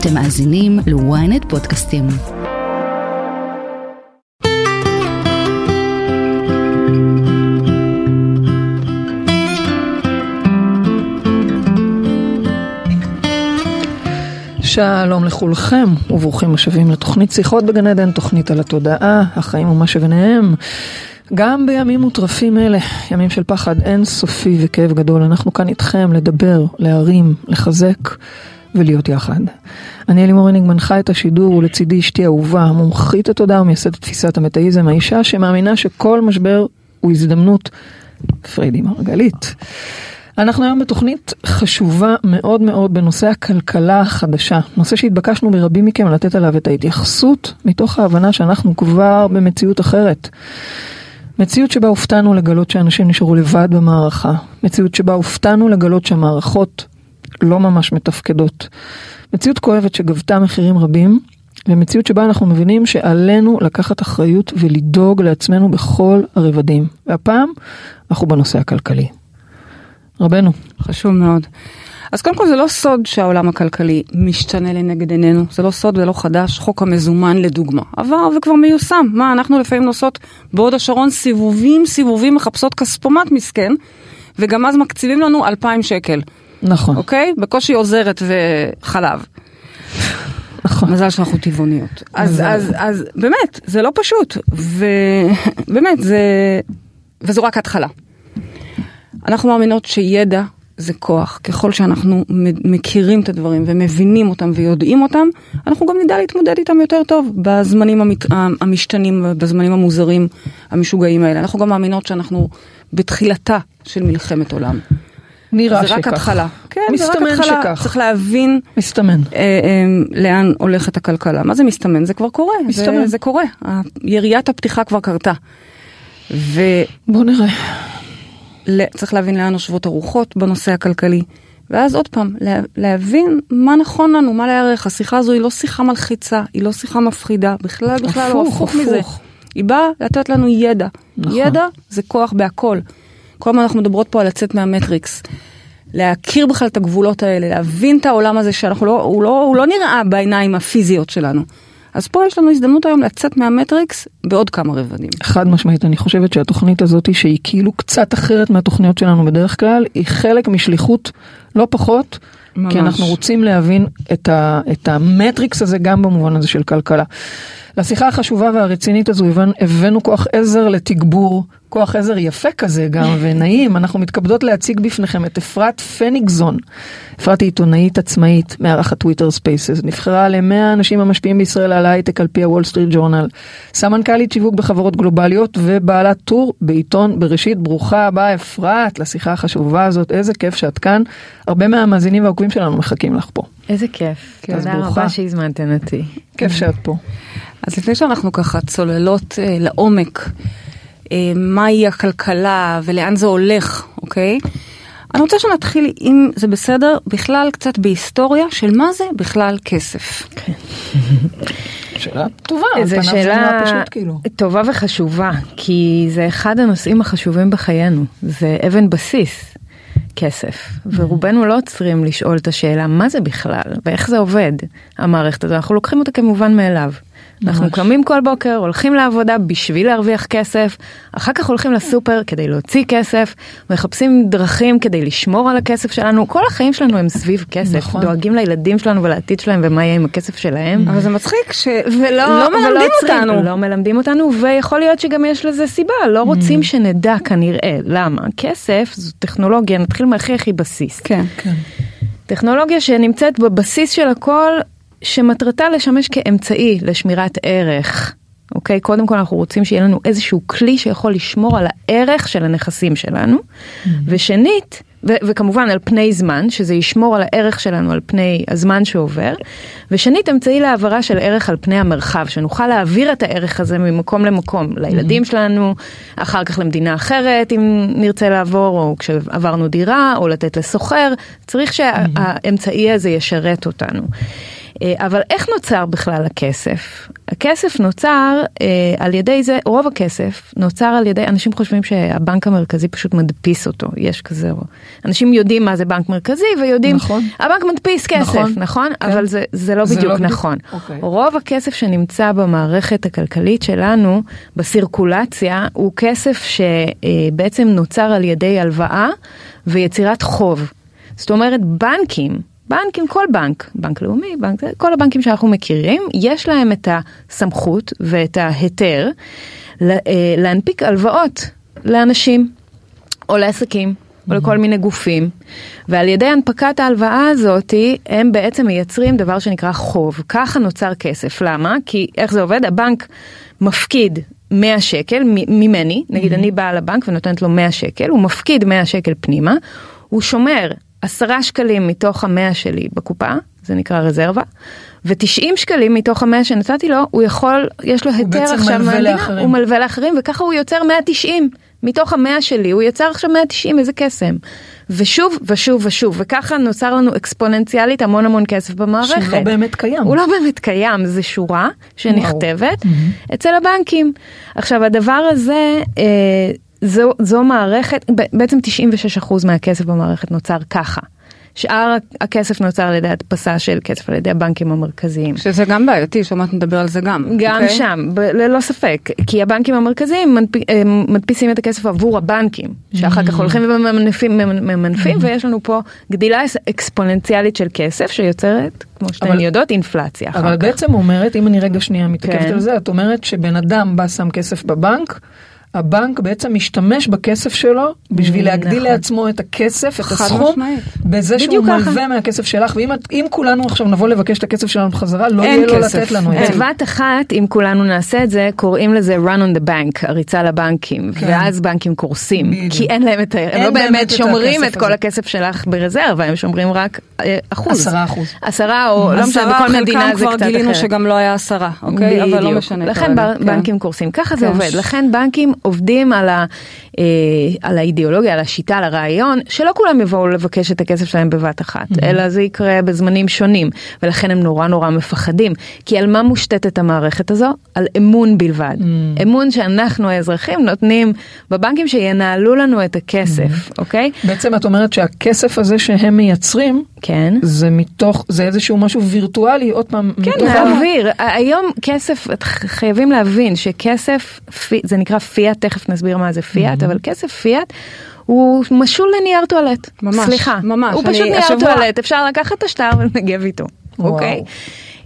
אתם מאזינים ל-ynet פודקאסטים. שלום לכולכם וברוכים השבים לתוכנית שיחות בגן עדן, תוכנית על התודעה, החיים ומה שביניהם. גם בימים מוטרפים אלה, ימים של פחד אינסופי וכאב גדול, אנחנו כאן איתכם לדבר, להרים, לחזק ולהיות יחד. אני אלי מורניג מנחה את השידור ולצידי אשתי אהובה, מומחית התודעה ומייסדת תפיסת המטאיזם, האישה שמאמינה שכל משבר הוא הזדמנות, פריידי מרגלית. אנחנו היום בתוכנית חשובה מאוד מאוד בנושא הכלכלה החדשה, נושא שהתבקשנו מרבים מכם לתת עליו את ההתייחסות מתוך ההבנה שאנחנו כבר במציאות אחרת. מציאות שבה הופתענו לגלות שאנשים נשארו לבד במערכה, מציאות שבה הופתענו לגלות שהמערכות לא ממש מתפקדות, מציאות כואבת שגבתה מחירים רבים, ומציאות שבה אנחנו מבינים שעלינו לקחת אחריות ולדאוג לעצמנו בכל הרבדים. והפעם אנחנו בנושא הכלכלי. רבנו. חשוב מאוד. אז קודם כל זה לא סוד שהעולם הכלכלי משתנה לנגד עינינו, זה לא סוד ולא חדש, חוק המזומן לדוגמה, עבר וכבר מיושם. מה, אנחנו לפעמים נוסעות בהוד השרון סיבובים סיבובים מחפשות כספומט מסכן, וגם אז מקציבים לנו 2,000 שקל. נכון. אוקיי? בקושי עוזרת וחלב. נכון. מזל שאנחנו טבעוניות. אז, אז, אז באמת, זה לא פשוט, ובאמת, זה... וזו רק התחלה. אנחנו מאמינות שידע זה כוח. ככל שאנחנו מכירים את הדברים ומבינים אותם ויודעים אותם, אנחנו גם נדע להתמודד איתם יותר טוב בזמנים המת... המשתנים, בזמנים המוזרים, המשוגעים האלה. אנחנו גם מאמינות שאנחנו בתחילתה של מלחמת עולם. נראה שכך. זה רק התחלה. כן, זה רק התחלה. שכך. צריך להבין מסתמן. אה, אה, לאן הולכת הכלכלה. מה זה מסתמן? זה כבר קורה. מסתמן. זה, זה קורה. יריית הפתיחה כבר קרתה. ו... בוא נראה. צריך להבין לאן נושבות הרוחות בנושא הכלכלי. ואז עוד פעם, לה, להבין מה נכון לנו, מה להערך. השיחה הזו היא לא שיחה מלחיצה, היא לא שיחה מפחידה, בכלל בכלל לא הפוך מזה. היא באה לתת לנו ידע. נכון. ידע זה כוח בהכל. כל הזמן אנחנו מדברות פה על לצאת מהמטריקס. להכיר בכלל את הגבולות האלה, להבין את העולם הזה שאנחנו לא, הוא לא, הוא לא נראה בעיניים הפיזיות שלנו. אז פה יש לנו הזדמנות היום לצאת מהמטריקס בעוד כמה רבדים. חד משמעית, אני חושבת שהתוכנית הזאת שהיא כאילו קצת אחרת מהתוכניות שלנו בדרך כלל, היא חלק משליחות לא פחות, ממש. כי אנחנו רוצים להבין את, ה, את המטריקס הזה גם במובן הזה של כלכלה. לשיחה החשובה והרצינית הזו הבאנו כוח עזר לתגבור, כוח עזר יפה כזה גם ונעים, אנחנו מתכבדות להציג בפניכם את אפרת פניגזון. אפרת היא עיתונאית עצמאית, מארחת Twitter Spaces, נבחרה למאה האנשים המשפיעים בישראל על ההייטק על פי הוול סטריט ג'ורנל, סמנכ"לית שיווק בחברות גלובליות ובעלת טור בעיתון בראשית, ברוכה הבאה אפרת לשיחה החשובה הזאת, איזה כיף שאת כאן, הרבה מהמאזינים והעוקבים שלנו מחכים לך פה. איזה כיף, תודה רבה שהזמנתן אותי. כיף שאת פה. אז לפני שאנחנו ככה צוללות אה, לעומק, אה, מהי הכלכלה ולאן זה הולך, אוקיי? אני רוצה שנתחיל, אם זה בסדר, בכלל קצת בהיסטוריה של מה זה בכלל כסף. כן. שאלה טובה, זו שאלה פשוט, כאילו. טובה וחשובה, כי זה אחד הנושאים החשובים בחיינו, זה אבן בסיס. כסף, ורובנו לא עוצרים לשאול את השאלה מה זה בכלל ואיך זה עובד המערכת הזו, אנחנו לוקחים אותה כמובן מאליו. אנחנו קמים כל בוקר, הולכים לעבודה בשביל להרוויח כסף, אחר כך הולכים לסופר כדי להוציא כסף, מחפשים דרכים כדי לשמור על הכסף שלנו, כל החיים שלנו הם סביב כסף, נכון. דואגים לילדים שלנו ולעתיד שלהם ומה יהיה עם הכסף שלהם. אבל זה מצחיק ש... ולא לא מלמדים ולא אותנו. לא מלמדים אותנו, ויכול להיות שגם יש לזה סיבה, לא רוצים שנדע כנראה. למה? כסף זו טכנולוגיה, נתחיל מהכי הכי בסיס. כן. כן. טכנולוגיה שנמצאת בבסיס של הכל, שמטרתה לשמש כאמצעי לשמירת ערך. אוקיי? קודם כל אנחנו רוצים שיהיה לנו איזשהו כלי שיכול לשמור על הערך של הנכסים שלנו. Mm-hmm. ושנית, ו- וכמובן על פני זמן, שזה ישמור על הערך שלנו על פני הזמן שעובר. ושנית, אמצעי להעברה של ערך על פני המרחב, שנוכל להעביר את הערך הזה ממקום למקום, לילדים mm-hmm. שלנו, אחר כך למדינה אחרת אם נרצה לעבור, או כשעברנו דירה, או לתת לסוחר, צריך שהאמצעי הזה ישרת אותנו. אבל איך נוצר בכלל הכסף? הכסף נוצר אה, על ידי זה, רוב הכסף נוצר על ידי, אנשים חושבים שהבנק המרכזי פשוט מדפיס אותו, יש כזה, אנשים יודעים מה זה בנק מרכזי ויודעים, נכון. הבנק מדפיס כסף, נכון? נכון? כן. אבל זה, זה לא זה בדיוק לא נכון. בדיוק. אוקיי. רוב הכסף שנמצא במערכת הכלכלית שלנו, בסירקולציה, הוא כסף שבעצם נוצר על ידי הלוואה ויצירת חוב. זאת אומרת, בנקים, בנקים, כל בנק, בנק לאומי, בנק, כל הבנקים שאנחנו מכירים, יש להם את הסמכות ואת ההיתר אה, להנפיק הלוואות לאנשים או לעסקים. או לכל מיני גופים, ועל ידי הנפקת ההלוואה הזאת הם בעצם מייצרים דבר שנקרא חוב. ככה נוצר כסף. למה? כי איך זה עובד? הבנק מפקיד 100 שקל ממני, נגיד אני באה לבנק ונותנת לו 100 שקל, הוא מפקיד 100 שקל פנימה, הוא שומר עשרה שקלים מתוך המאה שלי בקופה, זה נקרא רזרבה, ו-90 שקלים מתוך המאה שנתתי לו, הוא יכול, יש לו היתר עכשיו מהמדינה, הוא מלווה לאחרים, וככה הוא יוצר 190 מתוך המאה שלי, הוא יצר עכשיו 190, איזה קסם. ושוב ושוב ושוב, וככה נוצר לנו אקספוננציאלית המון המון כסף במערכת. שהוא לא באמת קיים. הוא לא באמת קיים, זה שורה שנכתבת וואו. אצל הבנקים. עכשיו הדבר הזה, אה, זו, זו מערכת, בעצם 96% מהכסף במערכת נוצר ככה. שאר הכסף נוצר על ידי הדפסה של כסף על ידי הבנקים המרכזיים. שזה גם בעייתי, שמעת נדבר על זה גם. גם okay. אוקיי? שם, ב- ללא ספק, כי הבנקים המרכזיים מדפ... מדפיסים את הכסף עבור הבנקים, שאחר כך mm. הולכים וממנפים, ממנפים, mm. ויש לנו פה גדילה אקספוננציאלית של כסף שיוצרת, כמו שאתן אבל... יודעות, אינפלציה. אבל כך. בעצם אומרת, אם אני רגע שנייה מתעכבת כן. על זה, את אומרת שבן אדם בא שם כסף בבנק, הבנק בעצם משתמש בכסף שלו בשביל להגדיל נכון. לעצמו את הכסף, את הסכום, בזה שהוא מלווה מהכסף שלך, ואם כולנו עכשיו נבוא לבקש את הכסף שלנו בחזרה, לא יהיה לו לתת לנו את זה. בבת אחת, אם כולנו נעשה את זה, קוראים לזה run on the bank, הריצה לבנקים, כן. ואז בנקים קורסים, כי אין להם את ה... הם לא באמת שומרים את כל הכסף שלך ברזרבה, הם שומרים רק אה, אחוז. עשרה אחוז. עשרה, או לא משנה, בכל מדינה זה קצת אחרת. כבר גילינו שגם לא היה עשרה, אוקיי? אבל לא משנה. לכן בנקים כן. קורסים, ככה זה כן. עובד. לכן בנקים עובדים על, על האידיאולוגיה, על השיטה, על הרעיון, שלא כולם יבואו לבקש את הכסף שלהם בבת אחת, mm-hmm. אלא זה יקרה בזמנים שונים, ולכן הם נורא נורא מפחדים. כי על מה מושתתת המערכת הזו? על אמון בלבד. Mm-hmm. אמון שאנחנו האזרחים נותנים בבנקים שינהלו לנו את הכסף, mm-hmm. אוקיי? בעצם את אומרת שהכסף הזה שהם מייצרים, כן. זה מתוך, זה איזשהו משהו וירטואלי, עוד פעם. כן, להעביר. היום כסף, חייבים להבין שכסף, זה נקרא פיאט, תכף נסביר מה זה פיאט, mm-hmm. אבל כסף פיאט הוא משול לנייר טואלט. ממש, סליחה. ממש. הוא פשוט נייר השבוע... טואלט, אפשר לקחת את השטר ולנגב איתו, אוקיי?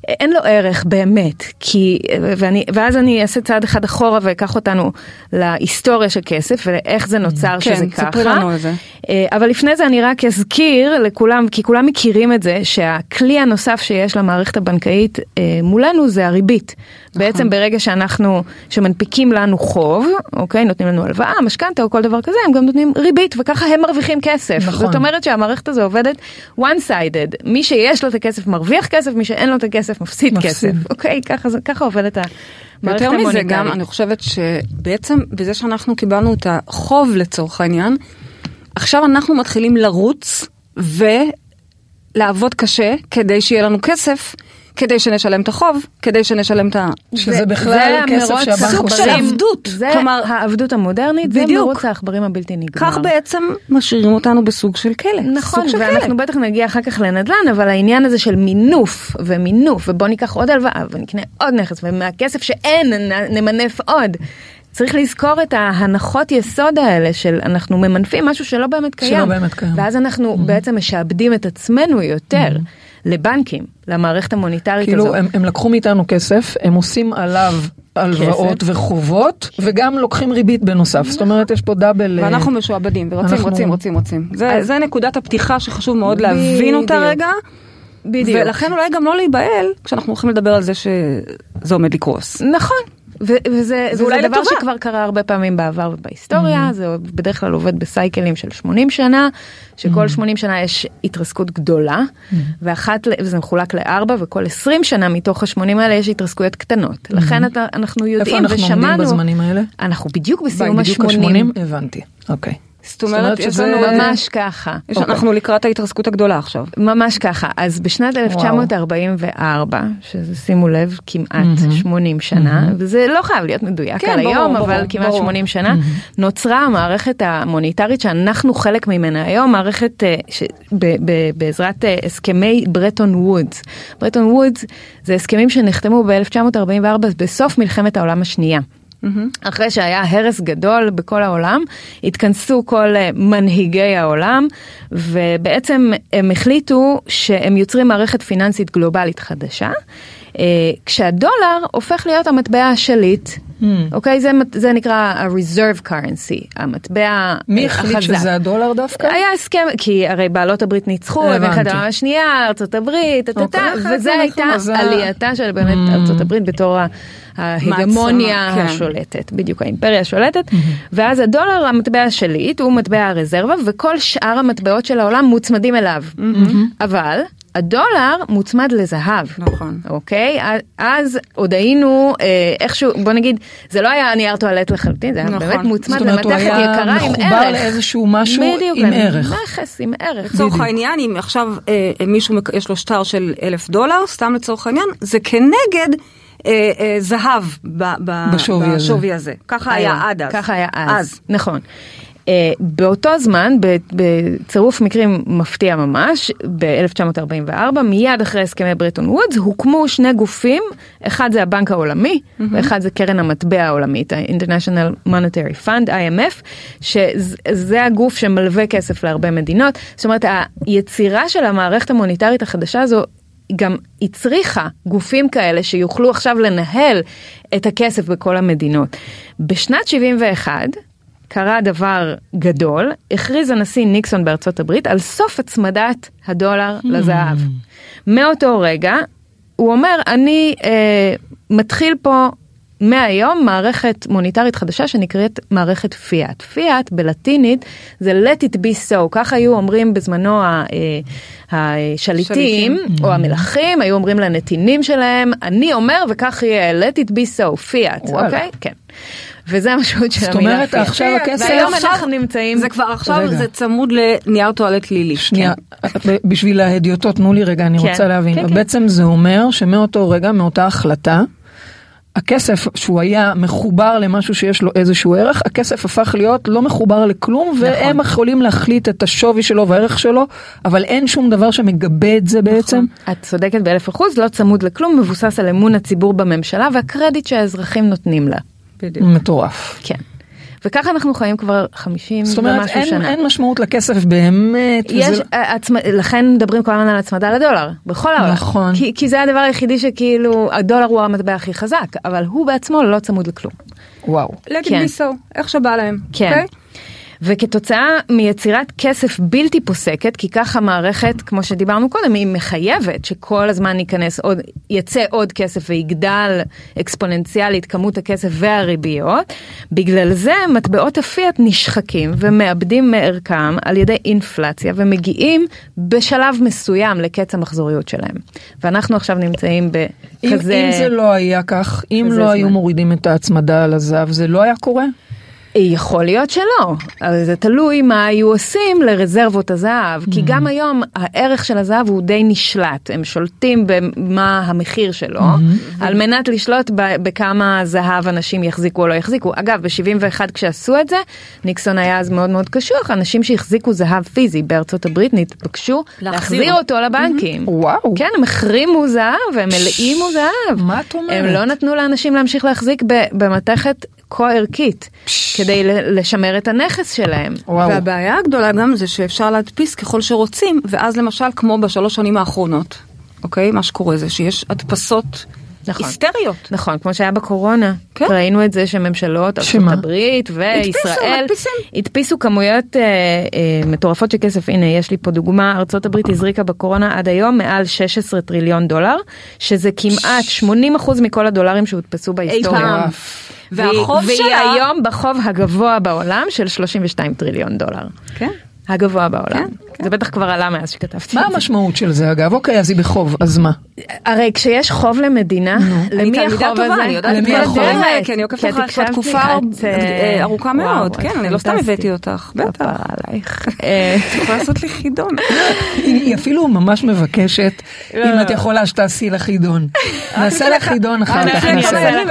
אין לו ערך באמת, כי, ואני, ואז אני אעשה צעד אחד אחורה ואקח אותנו להיסטוריה של כסף ואיך זה נוצר כן, שזה ככה. כן, ספרי לנו על זה. אה, אבל לפני זה אני רק אזכיר לכולם, כי כולם מכירים את זה, שהכלי הנוסף שיש למערכת הבנקאית אה, מולנו זה הריבית. נכון. בעצם ברגע שאנחנו, שמנפיקים לנו חוב, אוקיי, נותנים לנו הלוואה, משכנתה או כל דבר כזה, הם גם נותנים ריבית וככה הם מרוויחים כסף. נכון. זאת אומרת שהמערכת הזו עובדת one sided, מי שיש לו את הכסף מרוויח כסף, מי שאין לו את הכסף מפסיד, מפסיד. כסף, אוקיי, ככה, ככה עובדת המוניטרית. יותר מזה גם, אני חושבת שבעצם בזה שאנחנו קיבלנו את החוב לצורך העניין, עכשיו אנחנו מתחילים לרוץ ולעבוד קשה כדי שיהיה לנו כסף. כדי שנשלם את החוב, כדי שנשלם את ה... שזה בכלל כסף שהבנק סוג של עבדות. זה כלומר, העבדות המודרנית, זה מרוץ העכברים הבלתי נגמר. כך בעצם משאירים אותנו בסוג של כלא. נכון, ואנחנו בטח נגיע אחר כך לנדל"ן, אבל העניין הזה של מינוף ומינוף, ובוא ניקח עוד הלוואה ונקנה עוד נכס, ומהכסף שאין נמנף עוד. צריך לזכור את ההנחות יסוד האלה של אנחנו ממנפים משהו שלא באמת קיים. שלא באמת קיים. ואז אנחנו mm-hmm. בעצם משעבדים את עצמנו יותר. Mm-hmm. לבנקים, למערכת המוניטרית כאילו, הזו. כאילו הם, הם לקחו מאיתנו כסף, הם עושים עליו הלוואות וחובות, וגם לוקחים ריבית בנוסף. זאת אומרת, יש פה דאבל... אה, ואנחנו משועבדים, ורוצים, אנחנו... רוצים, רוצים, רוצים. זה, אז... זה נקודת הפתיחה שחשוב מאוד להבין אותה רגע. בדיוק. ולכן אולי גם לא להיבהל כשאנחנו הולכים לדבר על זה שזה עומד לקרוס. נכון. וזה, וזה דבר לטובה. שכבר קרה הרבה פעמים בעבר ובהיסטוריה, mm-hmm. זה בדרך כלל עובד בסייקלים של 80 שנה, שכל mm-hmm. 80 שנה יש התרסקות גדולה, mm-hmm. ואחת, וזה מחולק לארבע, וכל 20 שנה מתוך ה-80 האלה יש התרסקויות קטנות. Mm-hmm. לכן אתה, אנחנו יודעים ושמענו... איפה אנחנו עומדים בזמנים האלה? אנחנו בדיוק בסיום ה-80. בדיוק ה-80? הבנתי, אוקיי. זאת אומרת, יש לנו ממש ככה. יש, okay. אנחנו לקראת ההתרסקות הגדולה עכשיו. ממש ככה. אז בשנת 1944, שזה שימו לב, כמעט mm-hmm. 80 שנה, mm-hmm. וזה לא חייב להיות מדויק כן, על ברור, היום, ברור, אבל ברור, כמעט ברור. 80 שנה, mm-hmm. נוצרה המערכת המוניטרית שאנחנו חלק ממנה היום, מערכת uh, ש, ב, ב, בעזרת uh, הסכמי ברטון וודס. ברטון וודס זה הסכמים שנחתמו ב-1944 בסוף מלחמת העולם השנייה. Mm-hmm. אחרי שהיה הרס גדול בכל העולם, התכנסו כל אה, מנהיגי העולם, ובעצם הם החליטו שהם יוצרים מערכת פיננסית גלובלית חדשה, אה, כשהדולר הופך להיות המטבע השליט. Mm. אוקיי, זה, זה נקרא ה-reserve currency, המטבע החזק. מי החליט שזה הדולר דווקא? היה הסכם, כי הרי בעלות הברית ניצחו, במלחמת העולם השנייה, ארצות הברית, אוקיי, וזה הייתה עלייתה של באמת mm. ארצות הברית בתור ה... ההגמוניה כן. השולטת, בדיוק האימפריה השולטת, mm-hmm. ואז הדולר המטבע השליט הוא מטבע הרזרבה וכל שאר המטבעות של העולם מוצמדים אליו. Mm-hmm. אבל הדולר מוצמד לזהב. נכון. אוקיי? אז עוד היינו אה, איכשהו, בוא נגיד, זה לא היה נייר טואלט לחלוטין, זה היה נכון. באמת מוצמד למתכת יקרה עם ערך. זאת אומרת, הוא היה מחובר לאיזשהו משהו בדיוק, עם ערך. נכס עם ערך. לצורך העניין, אם עכשיו אה, מישהו יש לו שטר של אלף דולר, סתם לצורך העניין, זה כנגד אה, אה, זהב ב, ב, בשווי, בשווי הזה. הזה. ככה היה עד אז. ככה היה אז, אז. נכון. Uh, באותו זמן, בצירוף מקרים מפתיע ממש, ב-1944, מיד אחרי הסכמי ברטון וודס, הוקמו שני גופים, אחד זה הבנק העולמי, mm-hmm. ואחד זה קרן המטבע העולמית, ה-International Monetary Fund, IMF, שזה הגוף שמלווה כסף להרבה מדינות. זאת אומרת, היצירה של המערכת המוניטרית החדשה הזו גם הצריכה גופים כאלה שיוכלו עכשיו לנהל את הכסף בכל המדינות. בשנת 71 קרה דבר גדול, הכריז הנשיא ניקסון בארצות הברית על סוף הצמדת הדולר hmm. לזהב. מאותו רגע הוא אומר, אני אה, מתחיל פה מהיום מערכת מוניטרית חדשה שנקראת מערכת פיאט. פיאט בלטינית זה let it be so, כך היו אומרים בזמנו אה, השליטים או mm-hmm. המלכים, היו אומרים לנתינים שלהם, אני אומר וכך יהיה, let it be so, פיאט, אוקיי? כן. וזה המשמעות של המילה פיאט. זאת אומרת עכשיו הכסף... והיום אנחנו נמצאים... זה כבר עכשיו, זה צמוד לנייר טואלט לילי. שנייה, כן. בשביל ההדיוטות, תנו לי רגע, אני כן. רוצה להבין. כן, בעצם זה אומר שמאותו רגע, מאותה החלטה, הכסף שהוא היה מחובר למשהו שיש לו איזשהו ערך, הכסף הפך להיות לא מחובר לכלום, נכון. והם יכולים להחליט את השווי שלו והערך שלו, אבל אין שום דבר שמגבה את זה בעצם. נכון. את צודקת באלף אחוז, לא צמוד לכלום, מבוסס על אמון הציבור בממשלה והקרדיט שהאזרחים נותנים לה. בדיוק. מטורף. כן. וככה אנחנו חיים כבר 50 ומשהו שנה. זאת אומרת, אין, אין משמעות לכסף באמת. יש, וזה... עצמ... לכן מדברים כל הזמן על הצמדה לדולר, בכל העולם. נכון. כי, כי זה הדבר היחידי שכאילו, הדולר הוא המטבע הכי חזק, אבל הוא בעצמו לא צמוד לכלום. וואו. לגד כן. ביסו, איך שבא להם. כן. Okay? וכתוצאה מיצירת כסף בלתי פוסקת, כי ככה מערכת, כמו שדיברנו קודם, היא מחייבת שכל הזמן ייכנס עוד, יצא עוד כסף ויגדל אקספוננציאלית כמות הכסף והריביות, בגלל זה מטבעות הפיאט נשחקים ומאבדים מערכם על ידי אינפלציה ומגיעים בשלב מסוים לקץ המחזוריות שלהם. ואנחנו עכשיו נמצאים בכזה... אם, אם זה לא היה כך, אם לא זמן. היו מורידים את ההצמדה על הזהב, זה לא היה קורה? יכול להיות שלא, אבל זה תלוי מה היו עושים לרזרבות הזהב, כי mm. גם היום הערך של הזהב הוא די נשלט, הם שולטים במה המחיר שלו, mm-hmm. על מנת לשלוט בכמה זהב אנשים יחזיקו או לא יחזיקו. אגב, ב-71 כשעשו את זה, ניקסון היה אז מאוד מאוד קשוח, אנשים שהחזיקו זהב פיזי בארצות הברית נתבקשו להחזיר אותו לבנקים. Mm-hmm. וואו. כן, הם החרימו זהב, הם מלאימו זהב. מה את אומרת? הם לא נתנו לאנשים להמשיך להחזיק במתכת כה ערכית כדי לשמר את הנכס שלהם. וואו. והבעיה הגדולה גם זה שאפשר להדפיס ככל שרוצים, ואז למשל כמו בשלוש שנים האחרונות, אוקיי? מה שקורה זה שיש הדפסות. נכון, היסטריות. נכון, כמו שהיה בקורונה. כן. ראינו את זה שממשלות ארצות הברית וישראל הדפיסו כמויות אה, אה, מטורפות של כסף. הנה, יש לי פה דוגמה, ארצות הברית הזריקה בקורונה עד היום מעל 16 טריליון דולר, שזה כמעט 80% מכל הדולרים שהודפסו בהיסטוריה. והחוב והיא, שלה... והיא היום בחוב הגבוה בעולם של 32 טריליון דולר. כן. הגבוה בעולם. כן, זה בטח כבר עלה מאז שכתבתי. מה המשמעות של זה אגב? אוקיי, אז היא בחוב, אז מה? הרי כשיש חוב למדינה, למי החוב הזה? אני יודעת את כל הדברים האלה, כי אני עוקבת אחריך כבר תקופה אה, ארוכה מאוד, כן, אני לא סתם הבאתי אותך, בטח. עלייך. את יכולה לעשות לי חידון. היא אפילו ממש מבקשת, לא, אם את לא. יכולה שתעשי לה חידון. נעשה לה חידון אחר כך.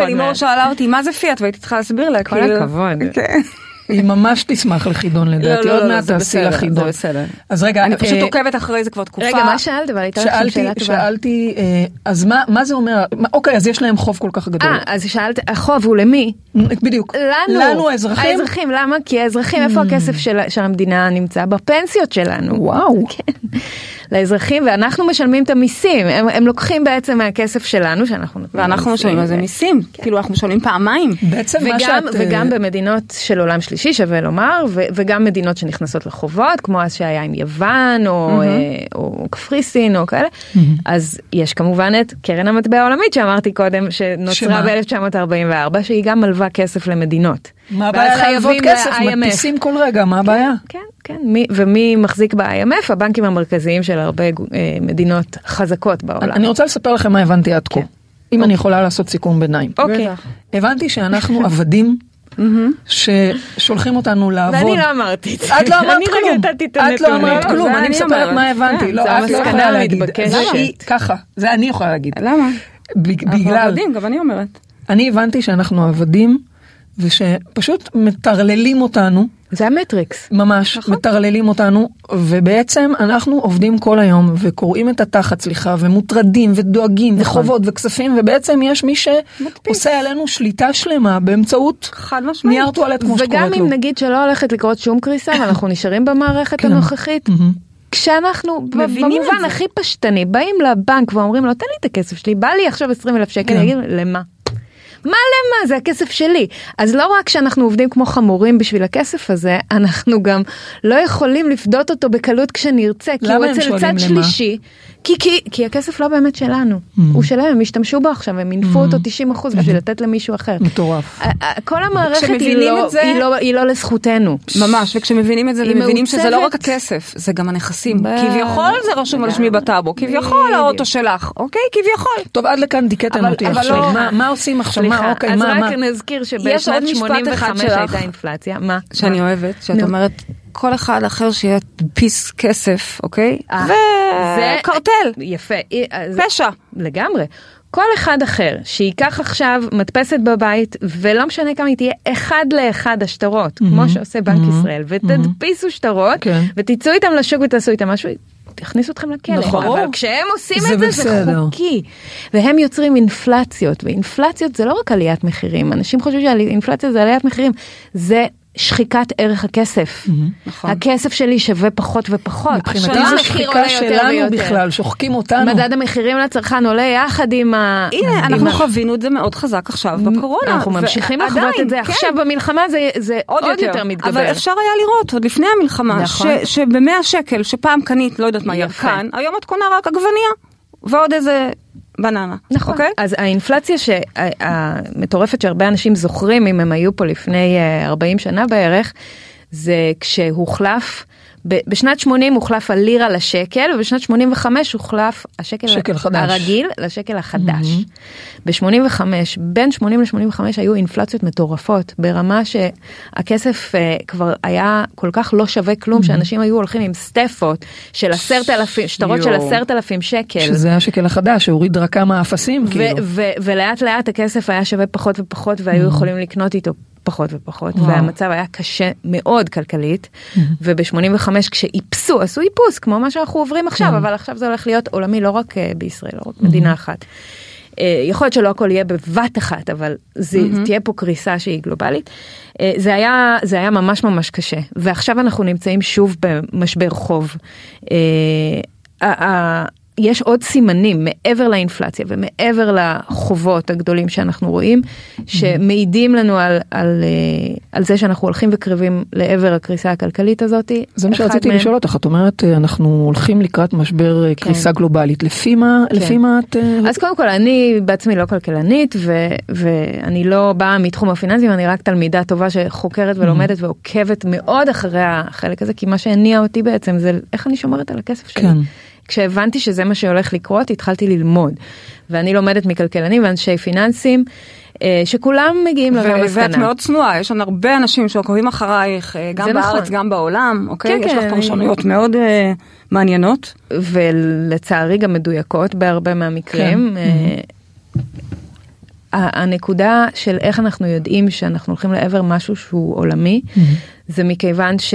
לימור שאלה אותי, מה זה פיאט? והייתי צריכה להסביר לה. כל כאילו- הכבוד. היא ממש תשמח לחידון לדעתי, לא, עוד מעט תעשי לה חידון. זה בסדר. אז רגע, אני פשוט אה, עוקבת אחרי זה כבר תקופה. רגע, מה שאלת? אבל הייתה לך שאלה טובה. שאלתי, אה, אז מה זה אומר? אוקיי, אז יש להם חוב כל כך גדול. אה, אז שאלת, החוב הוא למי? בדיוק. לנו. לנו האזרחים? האזרחים, למה? כי האזרחים, איפה הכסף של המדינה נמצא? בפנסיות שלנו. וואו. כן. לאזרחים ואנחנו משלמים את המיסים הם, הם לוקחים בעצם מהכסף שלנו שאנחנו נותנים ואנחנו משלמים על זה מיסים כן. כאילו אנחנו משלמים פעמיים בעצם וגם, מה שאת וגם uh... במדינות של עולם שלישי שווה לומר ו, וגם מדינות שנכנסות לחובות כמו אז שהיה עם יוון או, mm-hmm. או קפריסין או כאלה mm-hmm. אז יש כמובן את קרן המטבע העולמית שאמרתי קודם שנוצרה ב-1944 שהיא גם מלווה כסף למדינות. מה הבעיה להלוות כסף? מדפיסים כל רגע, מה הבעיה? כן, כן, מי, ומי מחזיק ב-IMF? הבנקים המרכזיים של הרבה אה, מדינות חזקות בעולם. אני רוצה לספר לכם מה הבנתי עד כה, כן. אם אני יכולה לעשות סיכום ביניים. אוקיי. הבנתי שאנחנו עבדים. ששולחים אותנו לעבוד. ואני לא אמרתי את זה. את לא אמרת כלום. את לא אמרת כלום, אני מספרת מה הבנתי. כן, לא, את לא יכולה להגיד. ככה, זה אני יכולה להגיד. למה? בגלל... אנחנו עבדים, גם אני אומרת. אני הבנתי שאנחנו עבדים ושפשוט מטרללים אותנו. זה המטריקס. ממש, נכון. מטרללים אותנו, ובעצם אנחנו עובדים כל היום וקוראים את התחת, סליחה, ומוטרדים ודואגים נכון. וחובות וכספים, ובעצם יש מי שעושה עלינו שליטה שלמה באמצעות נייר טואלט כמו שקוראת לו. וגם אם נגיד שלא הולכת לקרות שום קריסה ואנחנו נשארים במערכת כן. הנוכחית. כשאנחנו במובן הכי פשטני באים לבנק ואומרים לו תן לי את הכסף שלי בא לי עכשיו 20 אלף שקל, כן. יגיד למה? מה למה? זה הכסף שלי. אז לא רק שאנחנו עובדים כמו חמורים בשביל הכסף הזה אנחנו גם לא יכולים לפדות אותו בקלות כשנרצה כי הוא אצל צד שלישי כי, כי, כי הכסף לא באמת שלנו mm. הוא שלהם הם השתמשו בו עכשיו הם מינפו mm. אותו 90 אחוז בשביל לתת למישהו אחר. מטורף. כל המערכת היא לא, זה... היא, לא, היא לא לזכותנו. ממש וכשמבינים את זה מבינים שזה לא רק הכסף זה גם הנכסים כביכול זה רשום על שמי בטאבו כביכול האוטו שלך אוקיי כביכול. טוב עד לכאן דיכאתם אותי עכשיו לא- מה עושים עכשיו מה אוקיי מה מה. אז רק נזכיר שבשנת 85 הייתה אינפלציה מה שאני אוהבת שאת אומרת כל אחד אחר שיהיה פיס כסף, אוקיי? אה, וקרטל. יפה. אה, פשע. לגמרי. כל אחד אחר שייקח עכשיו מדפסת בבית ולא משנה כמה היא תהיה אחד לאחד השטרות mm-hmm, כמו שעושה בנק mm-hmm, ישראל ותדפיסו mm-hmm. שטרות כן. ותצאו איתם לשוק ותעשו איתם משהו יכניסו אתכם לכלא, נכון. אבל כשהם עושים זה את זה בסדר. זה חוקי והם יוצרים אינפלציות ואינפלציות זה לא רק עליית מחירים אנשים חושבים שאינפלציה זה עליית מחירים זה שחיקת ערך הכסף. נכון. הכסף שלי שווה פחות ופחות. מבחינתי זו שחיקה שלנו בכלל, שוחקים אותנו. מדד המחירים לצרכן עולה יחד עם ה... הנה, אנחנו חווינו את זה מאוד חזק עכשיו בקורונה. אנחנו ממשיכים לחוות את זה כן. עכשיו במלחמה זה עוד יותר מתגבר. אבל אפשר היה לראות עוד לפני המלחמה, נכון. שבמאה שקל שפעם קנית, לא יודעת מה, ירקן, היום את קונה רק עגבניה. ועוד איזה בננה. נכון. Okay? אוקיי? אז האינפלציה המטורפת שהרבה אנשים זוכרים אם הם היו פה לפני 40 אה, שנה בערך, זה כשהוחלף בשנת 80 הוחלף הלירה לשקל ובשנת 85 הוחלף השקל הרגיל לשקל החדש. Mm-hmm. ב-85 בין 80 ל-85 היו אינפלציות מטורפות ברמה שהכסף uh, כבר היה כל כך לא שווה כלום mm-hmm. שאנשים היו הולכים עם סטפות של עשרת אלפים שטרות של עשרת אלפים שקל. שזה השקל החדש שהוריד רק כמה אפסים כאילו. ולאט לאט הכסף היה שווה פחות ופחות והיו mm-hmm. יכולים לקנות איתו פחות ופחות וואו. והמצב היה קשה מאוד כלכלית mm-hmm. וב-85 כשאיפסו עשו איפוס כמו מה שאנחנו עוברים עכשיו mm-hmm. אבל עכשיו זה הולך להיות עולמי לא רק uh, בישראל לא רק mm-hmm. מדינה אחת. Uh, יכול להיות שלא הכל יהיה בבת אחת אבל זה mm-hmm. תהיה פה קריסה שהיא גלובלית. Uh, זה היה זה היה ממש ממש קשה ועכשיו אנחנו נמצאים שוב במשבר חוב. יש עוד סימנים מעבר לאינפלציה ומעבר לחובות הגדולים שאנחנו רואים, שמעידים לנו על, על, אה, על זה שאנחנו הולכים וקרבים לעבר הקריסה הכלכלית הזאת. זה מה שרציתי מהם... לשאול אותך, את אומרת אה, אנחנו הולכים לקראת משבר אה, כן. קריסה גלובלית, לפי מה, כן. לפי מה את... אז קודם כל אני בעצמי לא כלכלנית ו, ואני לא באה מתחום הפיננסים, אני רק תלמידה טובה שחוקרת ולומדת mm-hmm. ועוקבת מאוד אחרי החלק הזה, כי מה שהניע אותי בעצם זה איך אני שומרת על הכסף שלי. כן. כשהבנתי שזה מה שהולך לקרות, התחלתי ללמוד. ואני לומדת מכלכלנים ואנשי פיננסים. אה, שכולם מגיעים למסקנה. ואת מאוד צנועה, יש לנו הרבה אנשים שעוקבים אחרייך, אה, גם בארץ, נכון. גם בעולם, אוקיי? כן, יש כן, לך פרשנויות. מאוד uh, מעניינות. ולצערי גם מדויקות בהרבה מהמקרים. כן. Uh, הנקודה של איך אנחנו יודעים שאנחנו הולכים לעבר משהו שהוא עולמי, mm-hmm. זה מכיוון ש...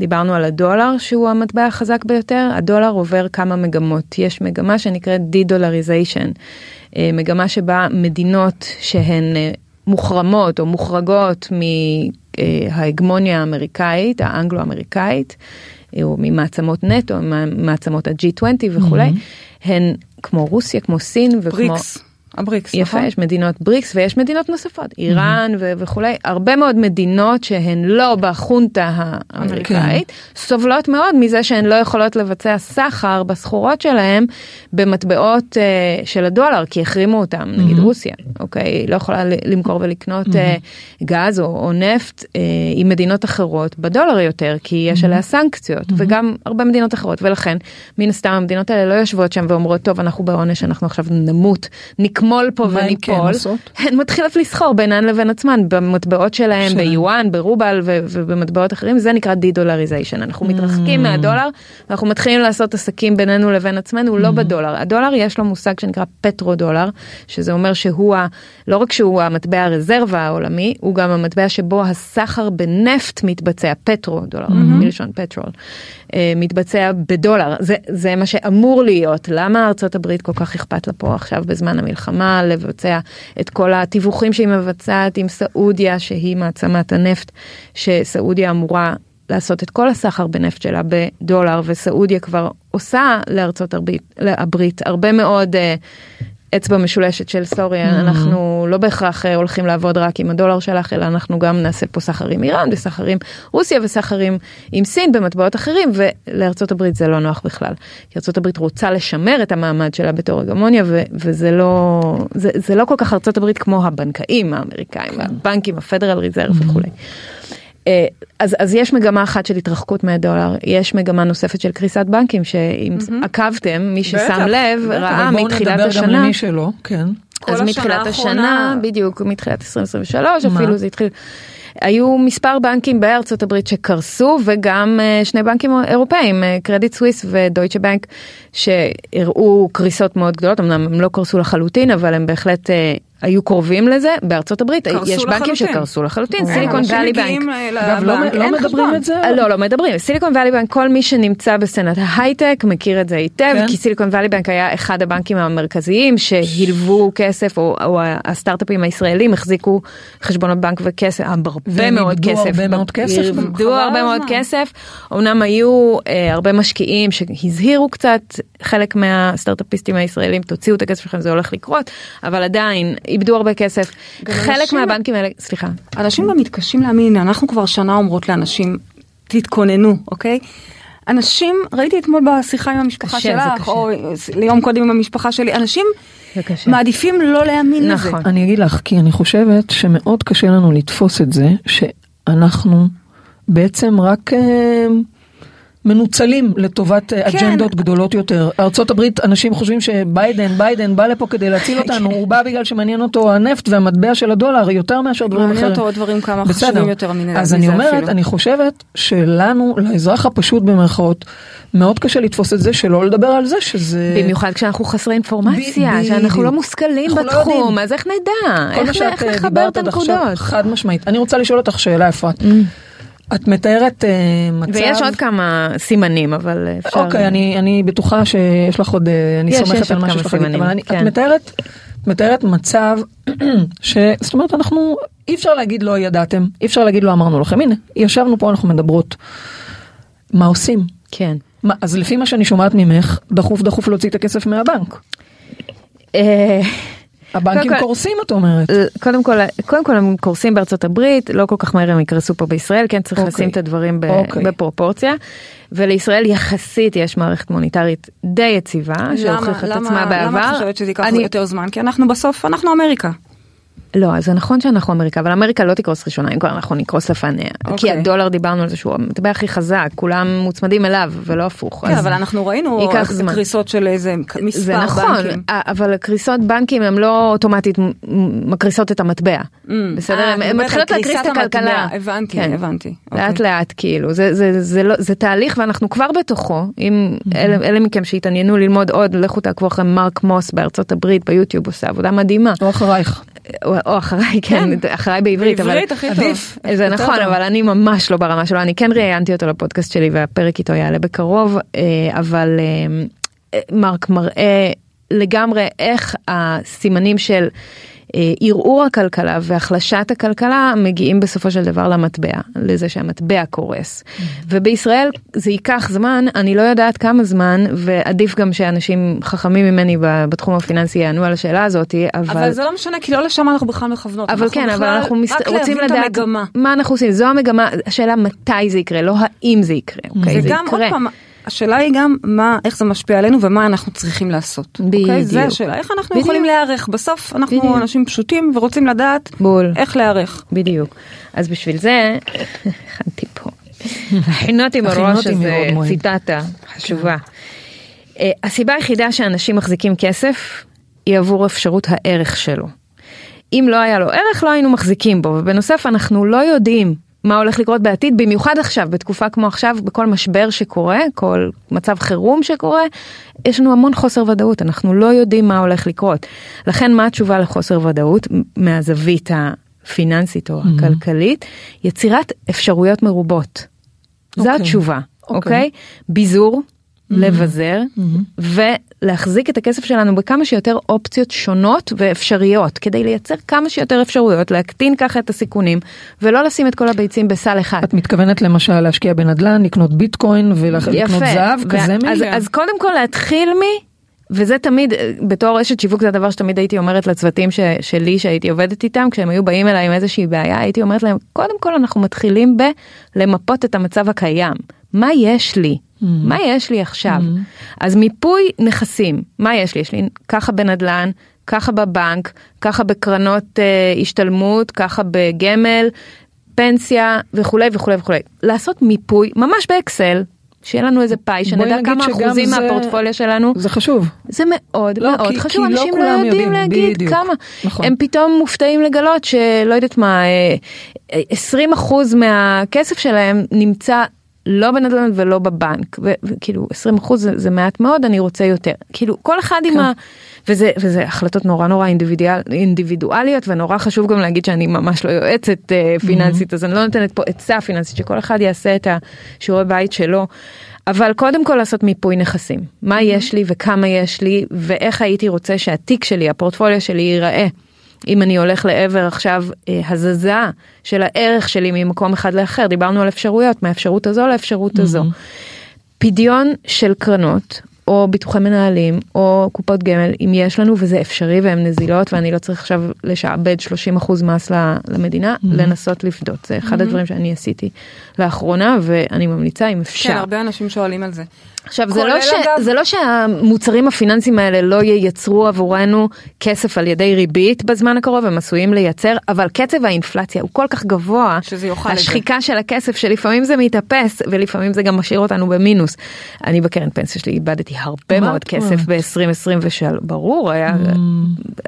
דיברנו על הדולר שהוא המטבע החזק ביותר, הדולר עובר כמה מגמות. יש מגמה שנקראת de-dollarization, אה, מגמה שבה מדינות שהן אה, מוחרמות או מוחרגות מההגמוניה האמריקאית, האנגלו-אמריקאית, אה, או ממעצמות נטו, ממעצמות ה-G20 וכולי, mm-hmm. הן כמו רוסיה, כמו סין וכמו... בריקס. הבריקס, יפה, נכון? יש מדינות בריקס ויש מדינות נוספות, איראן mm-hmm. וכולי, הרבה מאוד מדינות שהן לא בחונטה האמריקאית, אוקיי. כן. סובלות מאוד מזה שהן לא יכולות לבצע סחר בסחורות שלהן במטבעות uh, של הדולר, כי החרימו אותם, mm-hmm. נגיד רוסיה, אוקיי, לא יכולה למכור ולקנות mm-hmm. uh, גז או, או נפט uh, עם מדינות אחרות בדולר יותר, כי יש. עליה סנקציות, mm-hmm. וגם הרבה מדינות אחרות, ולכן מן הסתם המדינות האלה לא יושבות שם ואומרות, טוב, אנחנו בעונש, אנחנו עכשיו נמות, נקמול פה וניפול, כן הן מתחילות לסחור בינן לבין עצמן במטבעות שלהן, ביואן, ברובל ובמטבעות אחרים, זה נקרא די-דולריזיישן. אנחנו mm. מתרחקים מהדולר, ואנחנו מתחילים לעשות עסקים בינינו לבין עצמנו, לא mm. בדולר. הדולר יש לו מושג שנקרא פטרו דולר, שזה אומר שהוא, ה, לא רק שהוא המטבע הרזרבה העולמי, הוא גם המטבע שבו הסחר בנפט מתבצע, פטרו דולר, mm-hmm. מלשון petrol. אה, מתבצע בדולר, זה, זה מה שאמור להיות. למה ארצות הברית כל כך אכפת לה פה עכשיו בזמן המלחמה לבצע את כל התיווכים שהיא מבצעת עם סעודיה, שהיא מעצמת הנפט, שסעודיה אמורה לעשות את כל הסחר בנפט שלה בדולר, וסעודיה כבר עושה לארצות הברית, הברית הרבה מאוד uh, אצבע משולשת של סורי, mm-hmm. אנחנו לא בהכרח אה, הולכים לעבוד רק עם הדולר שלך, אלא אנחנו גם נעשה פה סחר עם איראן וסחר עם רוסיה וסחרים עם סין במטבעות אחרים, ולארצות הברית זה לא נוח בכלל. כי ארצות הברית רוצה לשמר את המעמד שלה בתור הגמוניה, ו- וזה לא, זה, זה לא כל כך ארצות הברית כמו הבנקאים האמריקאים, כן. הבנקים, הפדרל ריזרב mm-hmm. וכולי. אה, אז, אז יש מגמה אחת של התרחקות מהדולר, יש מגמה נוספת של קריסת בנקים, שאם mm-hmm. עקבתם, מי ששם בטח, לב, בטח, ראה מתחילת השנה. בואו נדבר גם למי שלא, כן. אז מתחילת השנה, בדיוק, מתחילת 2023, מה? אפילו זה התחיל. היו מספר בנקים בארצות הברית שקרסו וגם uh, שני בנקים אירופאים, קרדיט סוויס ודויטשה בנק, שהראו קריסות מאוד גדולות, אמנם הם לא קרסו לחלוטין, אבל הם בהחלט uh, היו קרובים לזה, בארצות הברית יש בנקים שקרסו לחלוטין, סיליקון ואלי בנק. אגב, לא, לא מדברים את זה? לא, לא מדברים. סיליקון ואלי בנק, כל מי שנמצא בסצנת ההייטק מכיר את זה היטב, כן. כי סיליקון ואלי בנק היה אחד הבנקים המרכזיים שהלוו כסף, או הסטארט-אפים הישראלים החזיקו חשבונות בנק וכסף, הרבה מאוד כסף. הרבה מאוד כסף. הרבה מאוד כסף. אמנם היו אה, הרבה משקיעים שהזהירו קצת, חלק מהסטארט-אפיסטים הישראלים, תוציאו את הכסף שלכם, זה הולך לקרות, אבל עדיין איבדו הרבה כסף. חלק מהבנקים האלה, סליחה. אנשים גם מתקשים להאמין, אנחנו כבר שנה אומרות לאנשים, תתכוננו, אוקיי? אנשים, ראיתי אתמול בשיחה עם המשפחה קשה, שלך, או ליום קודם עם המשפחה שלי, אנשים מעדיפים לא להאמין נכון. לזה. אני אגיד לך, כי אני חושבת שמאוד קשה לנו לתפוס את זה, שאנחנו בעצם רק... מנוצלים לטובת אה, כן. אג'נדות גדולות יותר. ארה"ב, אנשים חושבים שביידן, ביידן בא לפה כדי להציל אותנו, הוא בא בגלל שמעניין אותו הנפט והמטבע של הדולר יותר מאשר דברים אחרים. מעניין אותו עוד דברים כמה חשובים יותר מזה אז אני אומרת, אפילו. אני חושבת שלנו, לאזרח הפשוט במרכאות, מאוד קשה לתפוס את זה, שלא לדבר על זה שזה... במיוחד כשאנחנו חסרי אינפורמציה, ב- שאנחנו לא מושכלים לא בתחום, לא אז איך נדע? איך, איך אה, לחבר את הנקודות? חד משמעית. אני רוצה לשאול אותך שאלה, אפרת. Mm. את מתארת uh, מצב... ויש עוד כמה סימנים, אבל אפשר... אוקיי, אני, אני בטוחה שיש לך עוד, אה, אני סומכת על מה שיש לך להגיד, אבל אני, כן. את מתארת, מתארת מצב ש... זאת אומרת, אנחנו, אי אפשר להגיד לא ידעתם, אי אפשר להגיד לא אמרנו לכם, הנה, ישבנו פה, אנחנו מדברות. מה עושים? כן. מה, אז לפי מה שאני שומעת ממך, דחוף דחוף להוציא את הכסף מהבנק. אה, הבנקים כל- קורסים, את אומרת. קודם כל, קודם כל הם קורסים בארצות הברית, לא כל כך מהר הם יקרסו פה בישראל, כן צריך אוקיי. לשים את הדברים ב- אוקיי. בפרופורציה. ולישראל יחסית יש מערכת מוניטרית די יציבה, שהוכיחה את עצמה בעבר. למה את חושבת שזה ייקח אני- יותר זמן? כי אנחנו בסוף, אנחנו אמריקה. לא, אז זה נכון שאנחנו אמריקה, אבל אמריקה לא תקרוס ראשונה, אם כבר אנחנו נקרוס לפניה. כי אוקיי. הדולר דיברנו על זה שהוא המטבע הכי חזק, כולם מוצמדים אליו ולא הפוך. כן, אבל אנחנו ראינו זה זמן. קריסות של איזה מספר זה נכון, בנקים. א- אבל קריסות בנקים הם לא אוטומטית מקריסות את המטבע. בסדר? אה, מדברת מתחילות להקריס את הכלכלה. הבנתי, כן. הבנתי. לאט אוקיי. לאט כאילו זה זה זה לא זה תהליך ואנחנו כבר בתוכו אם אלה, אלה מכם שהתעניינו ללמוד עוד לכו תעקבו אחרי מרק מוס בארצות הברית ביוטיוב עושה עבודה מדהימה או אחרייך. או, אחריי כן, אחריי בעברית, בעברית אבל הכי טוב. זה נכון. אבל אני ממש לא ברמה שלו אני כן ראיינתי אותו לפודקאסט שלי והפרק איתו יעלה בקרוב אה, אבל אה, אה, מרק מראה לגמרי איך הסימנים של ערעור הכלכלה והחלשת הכלכלה מגיעים בסופו של דבר למטבע לזה שהמטבע קורס ובישראל זה ייקח זמן אני לא יודעת כמה זמן ועדיף גם שאנשים חכמים ממני בתחום הפיננסי יענו על השאלה הזאתי אבל זה לא משנה כי לא לשם אנחנו בכלל מכוונות. אבל כן, אבל אנחנו. רק רוצים לדעת. מה אנחנו עושים, זו המגמה, השאלה מתי זה יקרה, לא האם זה יקרה, אוקיי? זה עוד יקרה. פעם, השאלה היא גם מה, איך זה משפיע עלינו ומה אנחנו צריכים לעשות. בדיוק. אוקיי? זה השאלה, איך אנחנו בדיוק. יכולים להיערך. בסוף אנחנו בדיוק. אנשים פשוטים ורוצים לדעת בול. איך להיערך. בדיוק. אז בשביל זה, הכנתי פה. הכינותי איזה מבעוד מועד. ציטטה חשובה. אה, הסיבה היחידה שאנשים מחזיקים כסף היא עבור אפשרות הערך שלו. אם לא היה לו ערך לא היינו מחזיקים בו ובנוסף אנחנו לא יודעים מה הולך לקרות בעתיד במיוחד עכשיו בתקופה כמו עכשיו בכל משבר שקורה כל מצב חירום שקורה יש לנו המון חוסר ודאות אנחנו לא יודעים מה הולך לקרות לכן מה התשובה לחוסר ודאות מהזווית הפיננסית או הכלכלית יצירת אפשרויות מרובות. זו אוקיי. התשובה אוקיי. אוקיי ביזור לבזר ולהחזיק את הכסף שלנו בכמה שיותר אופציות שונות ואפשריות כדי לייצר כמה שיותר אפשרויות להקטין ככה את הסיכונים ולא לשים את כל הביצים בסל אחד. את מתכוונת למשל להשקיע בנדל"ן, לקנות ביטקוין ולקנות זהב, כזה ו- אז, מיליון. אז קודם כל להתחיל מ... וזה תמיד אה, בתור אשת שיווק זה הדבר שתמיד הייתי אומרת לצוותים ש, שלי שהייתי עובדת איתם כשהם היו באים אליי עם איזושהי בעיה הייתי אומרת להם קודם כל אנחנו מתחילים בלמפות את המצב הקיים. מה יש לי מה יש לי עכשיו אז מיפוי נכסים מה יש לי יש לי ככה בנדל"ן ככה בבנק ככה בקרנות אה, השתלמות ככה בגמל פנסיה וכולי וכולי וכולי לעשות מיפוי ממש באקסל. שיהיה לנו איזה פאי שנדע כמה אחוזים זה- מהפורטפוליו שלנו זה חשוב. זה מאוד לא, מאוד כי- חשוב כי לא אנשים לא כולם יודעים יודעים, להגיד בדיוק. כמה נכון. הם פתאום מופתעים לגלות שלא יודעת מה אה, אה, 20 אחוז מהכסף שלהם נמצא לא בנדל"ן ולא בבנק וכאילו 20 אחוז זה, זה מעט מאוד אני רוצה יותר כאילו כל אחד עם כן. ה... וזה וזה החלטות נורא נורא אינדיבידואל, אינדיבידואליות ונורא חשוב גם להגיד שאני ממש לא יועצת אה, פיננסית אז אני לא נותנת פה עצה פיננסית שכל אחד יעשה את השיעורי בית שלו. אבל קודם כל לעשות מיפוי נכסים מה יש לי וכמה יש לי ואיך הייתי רוצה שהתיק שלי הפורטפוליו שלי ייראה. אם אני הולך לעבר עכשיו אה, הזזה של הערך שלי ממקום אחד לאחר דיברנו על אפשרויות מהאפשרות הזו לאפשרות הזו. פדיון של קרנות או ביטוחי מנהלים או קופות גמל אם יש לנו וזה אפשרי והן נזילות ואני לא צריך עכשיו לשעבד 30% מס למדינה לנסות לפדות זה אחד הדברים שאני עשיתי לאחרונה ואני ממליצה אם אפשר. כן, הרבה אנשים שואלים על זה. עכשיו זה לא, ש... אגב- זה לא שהמוצרים הפיננסיים האלה לא ייצרו עבורנו כסף על ידי ריבית בזמן הקרוב הם עשויים לייצר אבל קצב האינפלציה הוא כל כך גבוה שזה יאכל את זה. השחיקה של הכסף שלפעמים זה מתאפס ולפעמים זה גם משאיר אותנו במינוס. אני בקרן פנסיה שלי איבדתי הרבה מאוד את כסף אומרת? ב-2023 ברור היה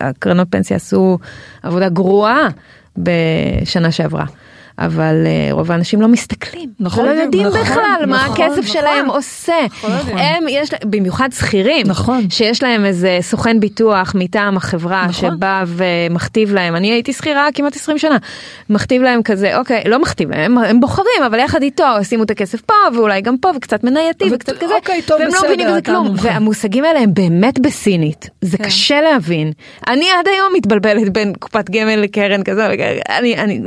הקרנות פנסיה עשו עבודה גרועה בשנה שעברה. אבל אה, רוב האנשים לא מסתכלים, נכון, ולא יודעים נכון, בכלל מה נכון, הכסף נכון. שלהם עושה. יודעים. הם יש במיוחד שכירים, נכון. שיש להם איזה סוכן ביטוח מטעם החברה נכון. שבא ומכתיב להם, אני הייתי שכירה כמעט 20 שנה, מכתיב להם כזה, אוקיי, לא מכתיב להם, הם, הם בוחרים, אבל יחד איתו שימו את הכסף פה ואולי גם פה וקצת מנייתי ו- וקצת כזה, אוקיי, טוב, והם לא בסדר, מבינים בזה כלום. והמושגים האלה הם באמת בסינית, זה כן. קשה להבין. אני עד היום מתבלבלת בין קופת גמל לקרן כזו. אני, אני,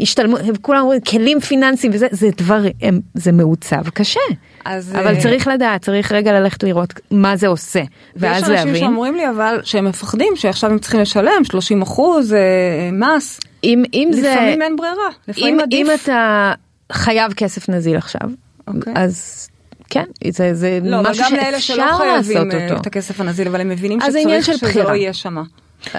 השתלמות, כולם אומרים כלים פיננסיים וזה, זה דבר, הם, זה מעוצב קשה. אז, אבל uh, צריך לדעת, צריך רגע ללכת לראות מה זה עושה, ואז להבין. ויש אנשים שאומרים לי אבל שהם מפחדים שעכשיו הם צריכים לשלם 30 אחוז uh, מס. אם, אם לפעמים זה... לפעמים אין ברירה, לפעמים אם, עדיף. אם אתה חייב כסף נזיל עכשיו, okay. אוקיי. אז כן, זה, זה לא, משהו אבל גם לאלה שלא שאפשר לעשות חייבים אה, אותו. את הכסף הנזיל, אבל הם מבינים שצריך שזה בחירה. לא יהיה שמה.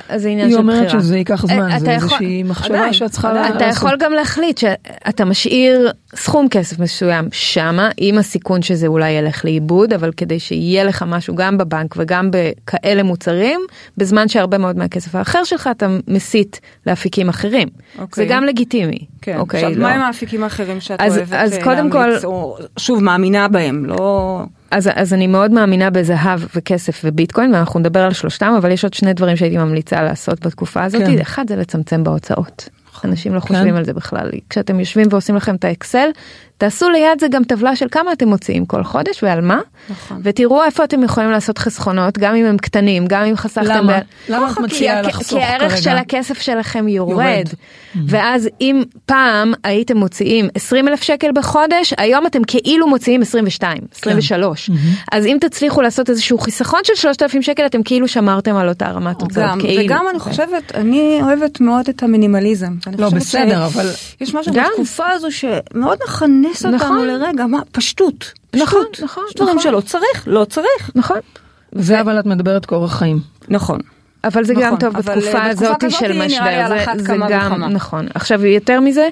אז זה עניין היא של אומרת בחירה. שזה ייקח זמן, אתה זה יכול- איזושהי מחשבה שאת צריכה. לעשות. אתה יכול גם להחליט שאתה משאיר סכום כסף מסוים שמה עם הסיכון שזה אולי ילך לאיבוד אבל כדי שיהיה לך משהו גם בבנק וגם בכאלה מוצרים בזמן שהרבה מאוד מהכסף האחר שלך אתה מסיט לאפיקים אחרים. זה אוקיי. גם לגיטימי. כן, אוקיי, עכשיו לא. מה עם האפיקים האחרים שאת אוהבת אז אה, קודם כל- להמליץ, או שוב מאמינה בהם, לא... אז, אז אני מאוד מאמינה בזהב וכסף וביטקוין ואנחנו נדבר על שלושתם אבל יש עוד שני דברים שהייתי ממליצה לעשות בתקופה הזאת כן. אחד זה לצמצם בהוצאות. אנשים לא חושבים כן. על זה בכלל כשאתם יושבים ועושים לכם את האקסל תעשו ליד זה גם טבלה של כמה אתם מוציאים כל חודש ועל מה נכון. ותראו איפה אתם יכולים לעשות חסכונות גם אם הם קטנים גם אם חסכתם. למה? ב- למה את מציעה לחסוך כי הערך כרגע? של הכסף שלכם יורד. יורד. ואז אם פעם הייתם מוציאים 20 אלף שקל בחודש היום אתם כאילו מוציאים 22 23 אז אם תצליחו לעשות איזשהו חיסכון של 3,000 שקל אתם כאילו שמרתם על אותה רמת הוצאות גם, כאילו. וגם אני. חושבת, אני אוהבת מאוד את המינימליזם. לא, בסדר, אבל... יש משהו. בתקופה הזו שמאוד מכנס אותנו נכון. לרגע, מה, פשטות. נכון, פשטות. נכון, יש דברים נכון. שלא צריך, לא צריך. נכון זה אבל את מדברת כאורח חיים. נכון. אבל זה גם נכון, טוב אבל, בתקופה אה, בתקופה הזאת של משבר זה, זה גם וכמה. נכון עכשיו יותר מזה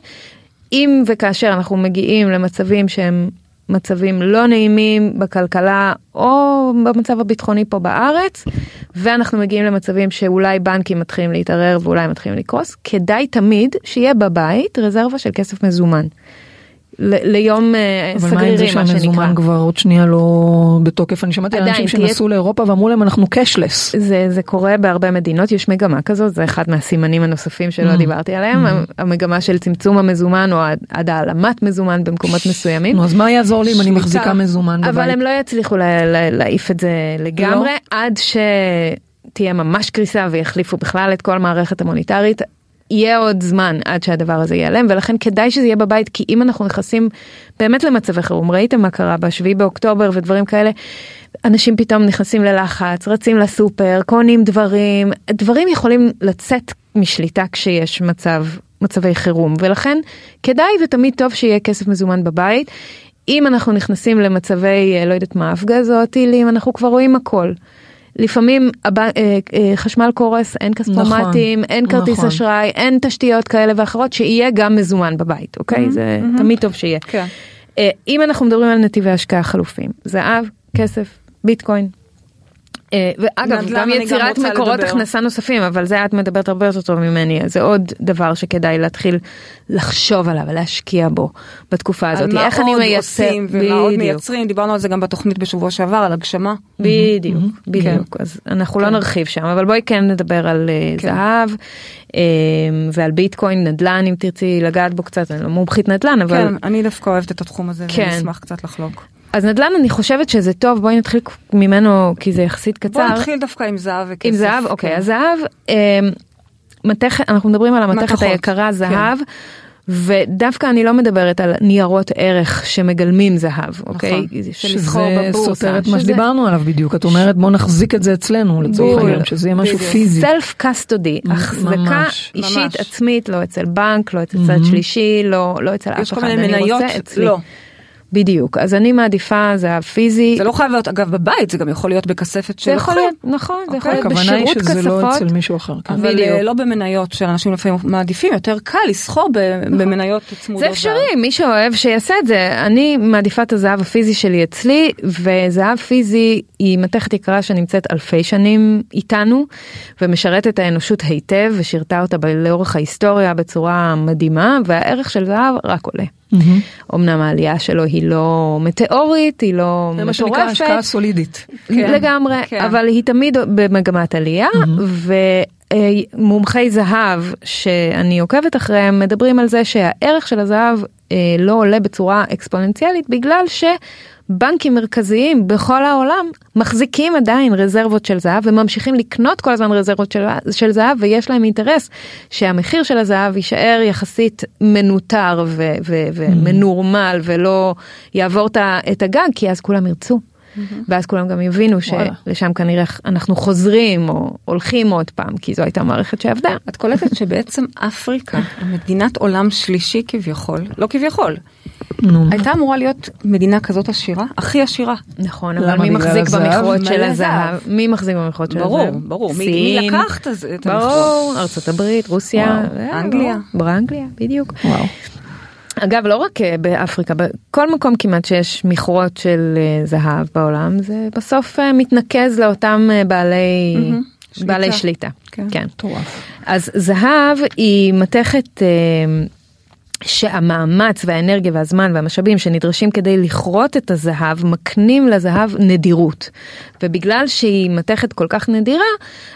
אם וכאשר אנחנו מגיעים למצבים שהם מצבים לא נעימים בכלכלה או במצב הביטחוני פה בארץ ואנחנו מגיעים למצבים שאולי בנקים מתחילים להתערער ואולי מתחילים לקרוס כדאי תמיד שיהיה בבית רזרבה של כסף מזומן. ליום אה, אבל מה עם זה סגרירי מה. שהמזומן כבר עוד שנייה לא בתוקף? אני שמעתי על אנשים תהיה- שנסעו לאירופה ואמרו להם אנחנו קשלס. זה, זה קורה בהרבה מדינות, יש מגמה כזאת, זה אחד מהסימנים הנוספים שלא Mm. דיברתי עליהם, המגמה של צמצום המזומן או עד, העלמת מזומן במקומות מסוימים. אז מה יעזור לי אם אני. מחזיקה מזומן בבית? אבל הם לא יצליחו לה, לה, להעיף את זה לגמרי, לא? עד שתהיה ממש קריסה ויחליפו בכלל את כל המערכת המוניטרית. יהיה עוד זמן עד שהדבר הזה ייעלם ולכן כדאי שזה יהיה בבית כי אם אנחנו נכנסים באמת למצבי חירום ראיתם מה קרה בשביעי באוקטובר ודברים כאלה אנשים פתאום נכנסים ללחץ רצים לסופר קונים דברים דברים יכולים לצאת משליטה כשיש מצב מצבי חירום ולכן כדאי ותמיד טוב שיהיה כסף מזומן בבית. אם אנחנו נכנסים למצבי אה, לא יודעת מה הפגזות טילים אנחנו כבר רואים הכל. לפעמים הב... אה, אה, חשמל קורס אין כספומטים נכון, אין כרטיס נכון. אשראי אין תשתיות כאלה ואחרות שיהיה גם מזומן בבית אוקיי זה תמיד טוב שיהיה. כן. אה, אם אנחנו מדברים על נתיבי השקעה חלופים זהב כסף ביטקוין. אה, ואגב נדל"ן גם גם יצירת רוצה מקורות לדבר. הכנסה נוספים אבל זה את מדברת הרבה יותר טוב ממני זה עוד דבר שכדאי להתחיל לחשוב עליו ולהשקיע בו בתקופה הזאת על מה איך אני עוד מייצר עושים ומה עוד בדיוק. מייצרים, דיברנו על זה גם בתוכנית בשבוע שעבר, על הגשמה. בדיוק, כן. בדיוק. אז אנחנו לא כן. נרחיב שם, אבל בואי כן נדבר על אה, כן. זהב אה, ועל ביטקוין, נדל"ן אם תרצי לגעת בו קצת, אני לא מומחית נדל"ן, אבל... כן, אני דווקא אוהבת את התחום הזה, כן. ואני אשמח קצת לחלוק. אז נדל"ן אני חושבת שזה טוב, בואי נתחיל ממנו כי זה יחסית קצר. נתחיל דווקא עם זהב וכסף. עם זהב, אוקיי, כן. אז זהב, אה, מתכת, אנחנו מדברים על המתכת מתכות, היקרה כן. זהב. ודווקא אני לא מדברת על ניירות ערך שמגלמים זהב, אוקיי? של לסחור שזה. סותר את מה שדיברנו עליו בדיוק. את אומרת בוא נחזיק את זה אצלנו לצורך. העניין, שזה יהיה משהו. פיזי. סלף קסטודי, החזקה אישית ממש. עצמית, לא אצל בנק, לא אצל צד שלישי, לא לא אצל אף אחד. יש כל מיני אני מניות, רוצה אצלי. בדיוק, אז אני מעדיפה זהב פיזי. זה לא חייב להיות אגב בבית, זה גם יכול להיות בכספת זה של יכול להיות, נכון, זה יכול להיות הכוונה היא בשירות שזה לא כספות. אצל מישהו אחר. כן. אבל. אה, לא במניות שאנשים לפעמים מעדיפים, יותר קל לסחור ב- במניות צמודות. זה אפשרי, מי שאוהב שיעשה את זה. אני מעדיפה את הזהב הפיזי שלי אצלי, וזהב פיזי היא מתכת יקרה שנמצאת אלפי שנים איתנו, ומשרתת את האנושות היטב, ושירתה אותה לאורך ההיסטוריה בצורה מדהימה, והערך של זהב רק עולה. מהמם. אמנם העלייה שלו היא לא מטאורית, היא לא זה מה שנקרא מטורפת, השקעה סולידית. כן, לגמרי, כן. אבל היא תמיד במגמת עלייה, ומומחי זהב שאני עוקבת אחריהם מדברים על זה שהערך של הזהב אה, לא עולה בצורה אקספוננציאלית בגלל בנקים מרכזיים בכל העולם מחזיקים עדיין רזרבות של זהב וממשיכים לקנות כל הזמן רזרבות של, של זהב ויש להם אינטרס שהמחיר של הזהב יישאר יחסית מנוטר ו, ו, ומנורמל ולא יעבור את הגג כי אז כולם ירצו. Mm-hmm. ואז כולם גם יבינו שלשם כנראה אנחנו חוזרים או הולכים עוד פעם כי זו הייתה מערכת שעבדה. את קולטת שבעצם אפריקה מדינת עולם שלישי כביכול לא כביכול הייתה אמורה להיות מדינה כזאת עשירה הכי עשירה. נכון אבל מי מחזיק במכרות של הזהב מי מחזיק במכרות של הזהב? ברור ברור מי לקח את המכרות? ברור ארצות הברית רוסיה אנגליה באנגליה בדיוק. אגב לא רק אה, באפריקה בכל מקום כמעט שיש מכרות של אה, זהב בעולם זה בסוף אה, מתנקז לאותם בעלי mm-hmm. בעלי שליטה. כן. כן. אז זהב היא מתכת שהמאמץ והאנרגיה והזמן והמשאבים שנדרשים כדי לכרות את הזהב מקנים לזהב נדירות. ובגלל שהיא מתכת כל כך נדירה,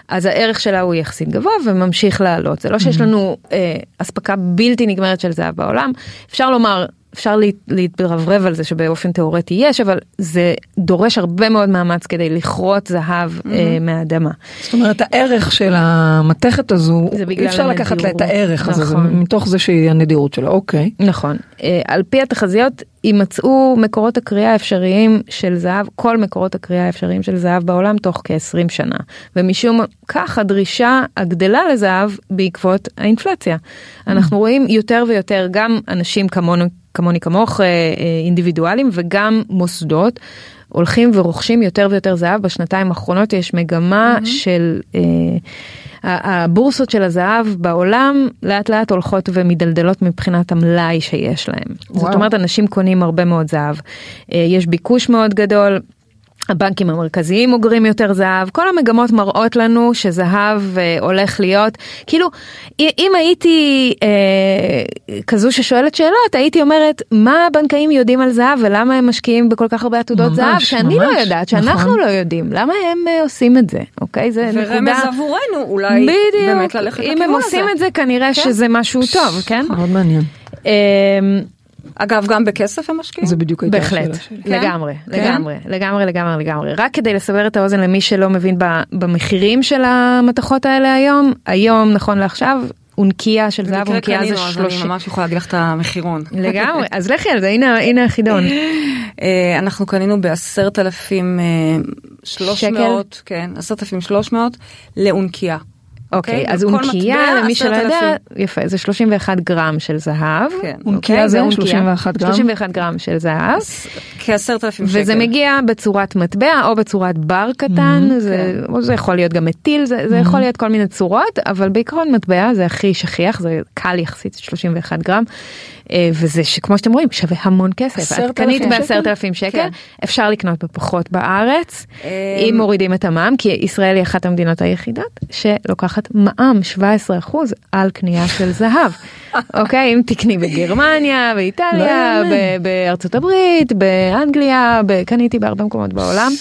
אז הערך שלה הוא יחסית גבוה וממשיך לעלות. זה לא שיש לנו אה, אספקה בלתי נגמרת של זהב בעולם, אפשר לומר אפשר להתרברב על זה שבאופן תיאורטי יש, אבל זה דורש הרבה מאוד מאמץ כדי לכרות זהב mm-hmm. אה, מהאדמה. זאת אומרת הערך של המתכת הזו, אי אפשר לקחת לה את הערך נכון. הזה, זה. מתוך זה שהיא הנדירות שלה, אוקיי. נכון. אה, על פי התחזיות יימצאו מקורות הקריאה האפשריים של זהב, כל מקורות הקריאה האפשריים של זהב בעולם תוך כ-20 שנה. ומשום כך הדרישה הגדלה לזהב בעקבות האינפלציה. Mm-hmm. אנחנו רואים יותר ויותר גם אנשים כמונו כמוני כמוך אה, אה, אינדיבידואלים וגם מוסדות הולכים ורוכשים יותר ויותר זהב בשנתיים האחרונות יש מגמה mm-hmm. של אה, הבורסות של הזהב בעולם לאט לאט הולכות ומדלדלות מבחינת המלאי שיש להם. וואו. זאת אומרת אנשים קונים הרבה מאוד זהב. יש ביקוש מאוד גדול. הבנקים המרכזיים אוגרים יותר זהב, כל המגמות מראות לנו שזהב אה, הולך להיות, כאילו, אם הייתי אה, כזו ששואלת שאלות, הייתי אומרת, מה הבנקאים יודעים על זהב ולמה הם משקיעים בכל כך הרבה עתודות ממש, זהב, שאני ממש, לא יודעת, שאנחנו נכון. לא יודעים, למה הם אה, עושים את זה, אוקיי? זה ורמז נקודה... ורמז עבורנו, אולי בדיוק, באמת ללכת לכיוון הזה. אם הם עושים את זה, כנראה כן? שזה משהו טוב, כן? מאוד מעניין. אה, אגב, גם בכסף הם משקיעים? זה בדיוק הייתה השאלה שלי. בהחלט, לגמרי, כן? לגמרי, לגמרי, לגמרי, לגמרי. רק כדי לסבר את האוזן למי שלא מבין במחירים של המתכות האלה היום, היום, נכון לעכשיו, אונקיה של זהב, אונקיה זה שלושים. אני ממש יכולה להגיד לך את המחירון. לגמרי, אז לכי על זה, הנה החידון. אה, אנחנו קנינו בעשרת אלפים אה, שלוש מאות, כן, עשרת אלפים שלוש מאות לאונקיה. אוקיי, okay, אז אונקייה, למי שלא יודע, יפה, זה 31 גרם של זהב. כן. אונקייה זה 31 גרם? 31 גרם של זהב. כעשרת אלפים שקל. וזה מגיע בצורת מטבע או בצורת בר קטן, mm-hmm, זה, כן. זה יכול להיות גם מטיל, זה, זה mm-hmm. יכול להיות כל מיני צורות, אבל בעיקרון מטבע זה הכי שכיח, זה קל יחסית, 31 גרם. אה, וזה שכמו שאתם רואים שווה המון כסף. את קנית בעשרת אלפים שקל, כן. אפשר לקנות בפחות בארץ, אה, אם מורידים את המע"מ, כי ישראל היא אחת המדינות היחידות שלוקחת מע"מ 17% על קנייה של זהב. אוקיי, אם תקני בגרמניה, באיטליה, לא בארצות הברית, באנגליה, קניתי בהרבה מקומות בעולם,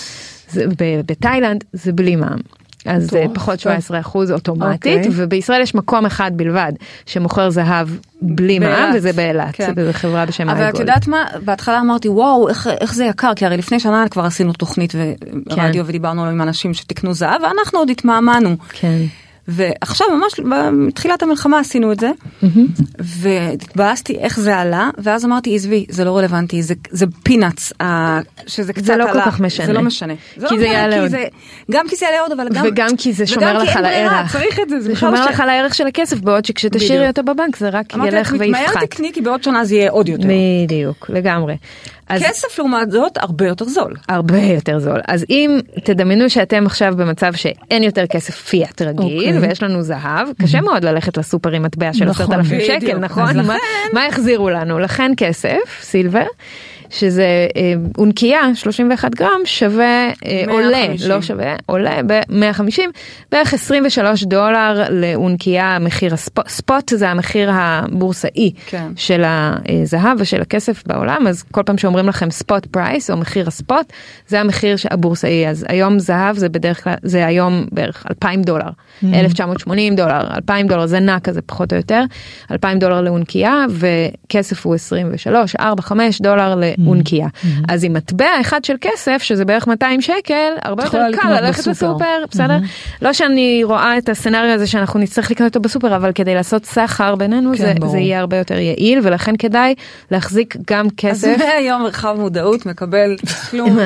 בתאילנד, זה בלי מע"מ. אז זה פחות 17 אחוז אוטומטית, okay. אוקיי. ובישראל יש מקום אחד בלבד שמוכר זהב בלי מע"מ, וזה באילת, כן. זו חברה בשם אבל את יודעת מה, בהתחלה אמרתי וואו, איך, איך זה יקר, כי הרי לפני שנה כבר עשינו תוכנית ורדיו כן. ודיברנו עם אנשים שתקנו זהב, ואנחנו עוד התמהמהנו. כן. ועכשיו ממש בתחילת המלחמה עשינו את זה והתבאסתי איך זה עלה ואז אמרתי עזבי זה לא רלוונטי זה זה פינאץ שזה קצת זה לא עלה, כל כך משנה. זה לא משנה. כי זה, לא זה יעלה עוד. גם כי זה יעלה עוד אבל גם וגם כי זה שומר לך על הערך. צריך את זה זה שומר לך על הערך של הכסף בעוד שכשתשאירי אותו בבנק זה רק ילך ויפחת. אמרתי מהר תקני כי בעוד שנה זה יהיה עוד יותר. בדיוק לגמרי. אז כסף לעומת זאת הרבה יותר זול. הרבה יותר זול. אז אם תדמיינו שאתם עכשיו במצב שאין יותר כסף פיאט רגיל okay. אוקיי. ויש לנו זהב, קשה מאוד ללכת לסופר עם מטבע של נכון, עשרת אלפים שקל, נכון? מה, מה החזירו לנו? לכן כסף, סילבר. שזה אה, אונקייה 31 גרם שווה 150. אה, עולה לא שווה עולה ב-150 בערך 23 דולר לאונקייה מחיר הספוט ספוט זה המחיר הבורסאי כן. של הזהב ושל הכסף בעולם אז כל פעם שאומרים לכם ספוט פרייס או מחיר הספוט זה המחיר הבורסאי אז היום זהב זה בדרך כלל זה היום בערך 2,000 דולר mm. 1980 דולר 2,000 דולר זה נע כזה פחות או יותר 2,000 דולר לאונקייה וכסף הוא 23 4 5 דולר אונקיה. אז עם מטבע אחד של כסף, שזה בערך 200 שקל, הרבה יותר קל ללכת לסופר, בסדר? לא שאני רואה את הסצנריו הזה שאנחנו נצטרך לקנות אותו בסופר, אבל כדי לעשות סחר בינינו כן, זה, זה יהיה הרבה יותר יעיל, ולכן כדאי להחזיק גם כסף. אז מהיום מרחב מודעות מקבל כלום.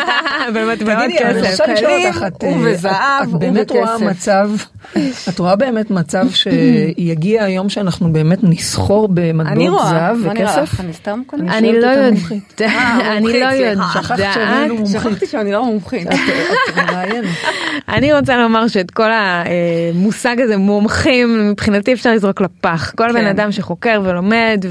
במטבעות כסף. שקלים ובזהב ובכסף. את באמת רואה מצב, את רואה באמת מצב שיגיע היום שאנחנו באמת נסחור במטבעות זהב וכסף? אני סתם קונה. אני לא יודעת, אני לא יודעת. שכחתי שאני לא מומחית. אני רוצה לומר שאת כל המושג הזה מומחים מבחינתי אפשר לזרוק לפח. כל בן אדם שחוקר ולומד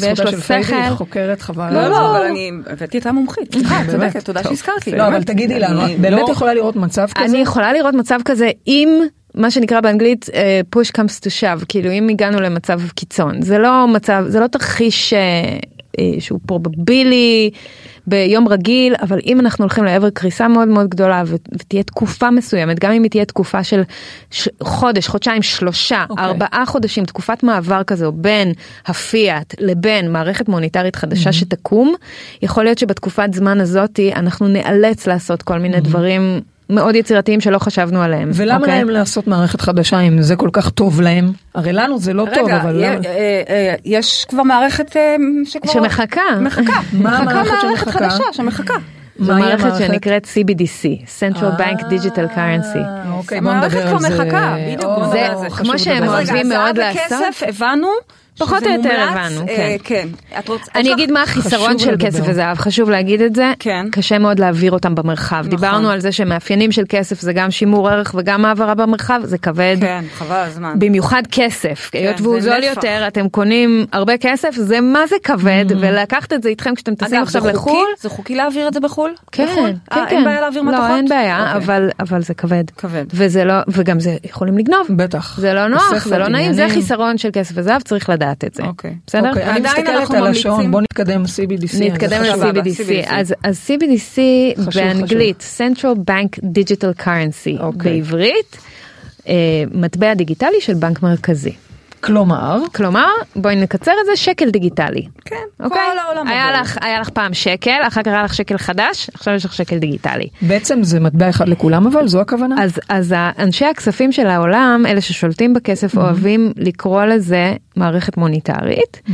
ויש לו שכל. חוקרת חבל. לא, לא, אבל אני הבאתי את המומחית. סליחה, צודקת, תודה שהזכרת לי. לא, אבל תגידי לנו, את באמת לא- יכולה לראות מצב כזה? אני יכולה לראות מצב כזה אם מה שנקרא באנגלית push comes to shove כאילו אם הגענו למצב קיצון זה לא מצב זה לא תרחיש שהוא פרובבילי ביום רגיל אבל אם אנחנו הולכים לעבר קריסה מאוד מאוד גדולה ותהיה תקופה מסוימת גם אם היא תהיה תקופה של ש- חודש חודשיים שלושה okay. אוקיי. ארבעה חודשים תקופת מעבר כזו בין הפיאט לבין מערכת מוניטרית חדשה mm-hmm. שתקום יכול להיות שבתקופת זמן הזאתי אנחנו נאלץ לעשות כל מיני mm-hmm. דברים. מאוד יצירתיים שלא חשבנו עליהם. ולמה okay? אוקיי? להם לעשות מערכת חדשה אם זה כל כך טוב להם? הרי לנו זה לא רגע, טוב, אבל... רגע, אה, אה, יש כבר מערכת אה, שכבר... שמחכה. מחכה. מה המערכת שמחכה? מערכת חדשה שמחכה. זו מערכת שנקראת CBDC, Central Bank Digital Currency. אוקיי, בוא נדבר על זה. המערכת כבר מחכה, בדיוק. זה כמו שהם אוהבים מאוד לעשות. כסף, הבנו. פחות או יותר הבנו, כן. כן. אני אגיד מה החיסרון של כסף וזהב, חשוב להגיד את זה, כן. קשה מאוד להעביר אותם במרחב. נכון. דיברנו על זה שמאפיינים של כסף זה גם שימור ערך וגם העברה במרחב, זה כבד. כן, חבל הזמן. במיוחד כסף, כן, היות והוא זול יותר, אתם קונים הרבה כסף, זה מה זה כבד, mm. ולקחת את זה איתכם כשאתם טסים עכשיו לחו"ל. זה חוקי להעביר את זה בחו"ל? כן, כן, כן. אין בעיה להעביר מתכות? לא, אין בעיה, אוקיי. אבל זה כבד. כבד. וזה לא, וגם זה יכולים לגנוב. בטח. זה לא נוח, זה לא נעים, זה חיסרון של כסף וזהב, צריך לדעת את זה. אוקיי. בסדר? אוקיי, אני מסתכלת על השעון, בוא נתקדם CBDC. נתקדם ל-CBDC. אז, אז CBDC באנגלית, Central Bank Digital Currency, אוקיי. בעברית, אה, מטבע דיגיטלי של בנק מרכזי. כלומר? כלומר, בואי נקצר את זה, שקל דיגיטלי. כן, אוקיי? כל העולם היה לך, היה לך פעם שקל, אחר כך היה לך שקל חדש, עכשיו יש לך שקל דיגיטלי. בעצם זה מטבע אחד לכולם אבל, זו הכוונה? אז, אז אנשי הכספים של העולם, אלה ששולטים בכסף, mm-hmm. אוהבים לקרוא לזה מערכת מוניטרית. Mm-hmm.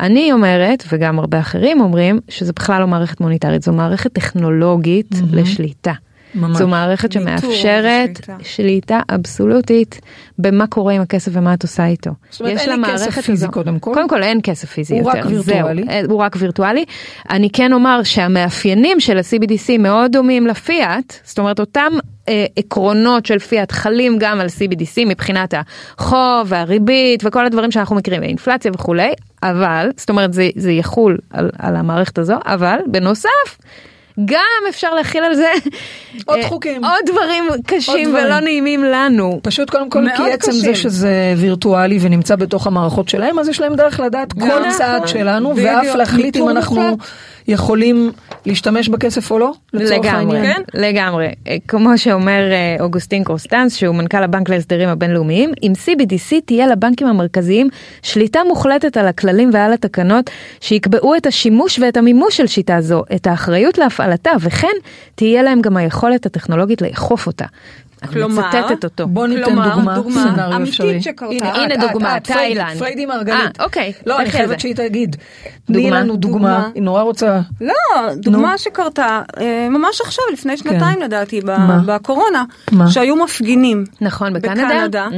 אני אומרת, וגם הרבה אחרים אומרים, שזה בכלל לא מערכת מוניטרית, זו מערכת טכנולוגית mm-hmm. לשליטה. ממש. זו מערכת שמאפשרת שליטה. שליטה אבסולוטית במה קורה עם הכסף ומה את עושה איתו. זאת אומרת אין לי כסף פיזי הזו. קודם כל. קודם כל אין כסף פיזי הוא יותר. רק וירטואלי. זהו, אה, הוא רק וירטואלי. אני כן אומר שהמאפיינים של ה-CBDC מאוד דומים לפיאט, זאת אומרת אותם אה, עקרונות של פיאט חלים גם על CBDC מבחינת החוב והריבית וכל הדברים שאנחנו מכירים, האינפלציה וכולי, אבל, זאת אומרת זה, זה יחול על, על המערכת הזו, אבל בנוסף, גם אפשר להכיל על זה עוד אה, חוקים, עוד דברים קשים עוד ולא נעימים לנו. פשוט קודם כל כי עצם זה שזה וירטואלי ונמצא בתוך המערכות שלהם, אז יש להם דרך לדעת כל צעד שלנו ואף להחליט אם אנחנו יכולים להשתמש בכסף או לא, העניין. כן? לגמרי, אה, כמו שאומר אה, אוגוסטין קורסטנס שהוא מנכ"ל הבנק להסדרים הבינלאומיים, עם CBDC תהיה לבנקים המרכזיים שליטה מוחלטת על הכללים ועל התקנות שיקבעו את השימוש ואת המימוש של שיטה זו, את האחריות להפעלתה וכן תהיה להם גם היכולת הטכנולוגית לאכוף אותה. כלומר, אני מצטטת אותו. בוא ניתן דוגמה, דוגמה אמיתית שקרתה. הנה, הנה דוגמה, תאילנד. פריידי מרגלית. אה, אוקיי. לא, אני חייבת שהיא תגיד. תני לנו דוגמה, היא נורא רוצה. לא, דוגמה שקרתה אה, ממש עכשיו, לפני כן. שנתיים לדעתי, בקורונה, שהיו מפגינים. נכון, בקנדה. בקנדה,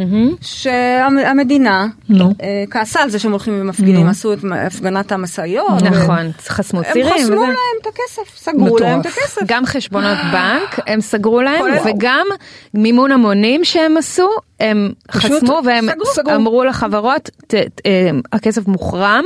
שהמדינה אה, כעסה על זה שהם הולכים ומפגינים, עשו את הפגנת המשאיות. נכון, חסמו צירים. הם חסמו להם את הכסף, סגרו להם את הכסף. גם חשבונות בנק, הם סגרו להם, וגם מימון המונים שהם עשו, הם חסמו והם סגרו. אמרו לחברות, ת, ת, אה, הכסף מוחרם,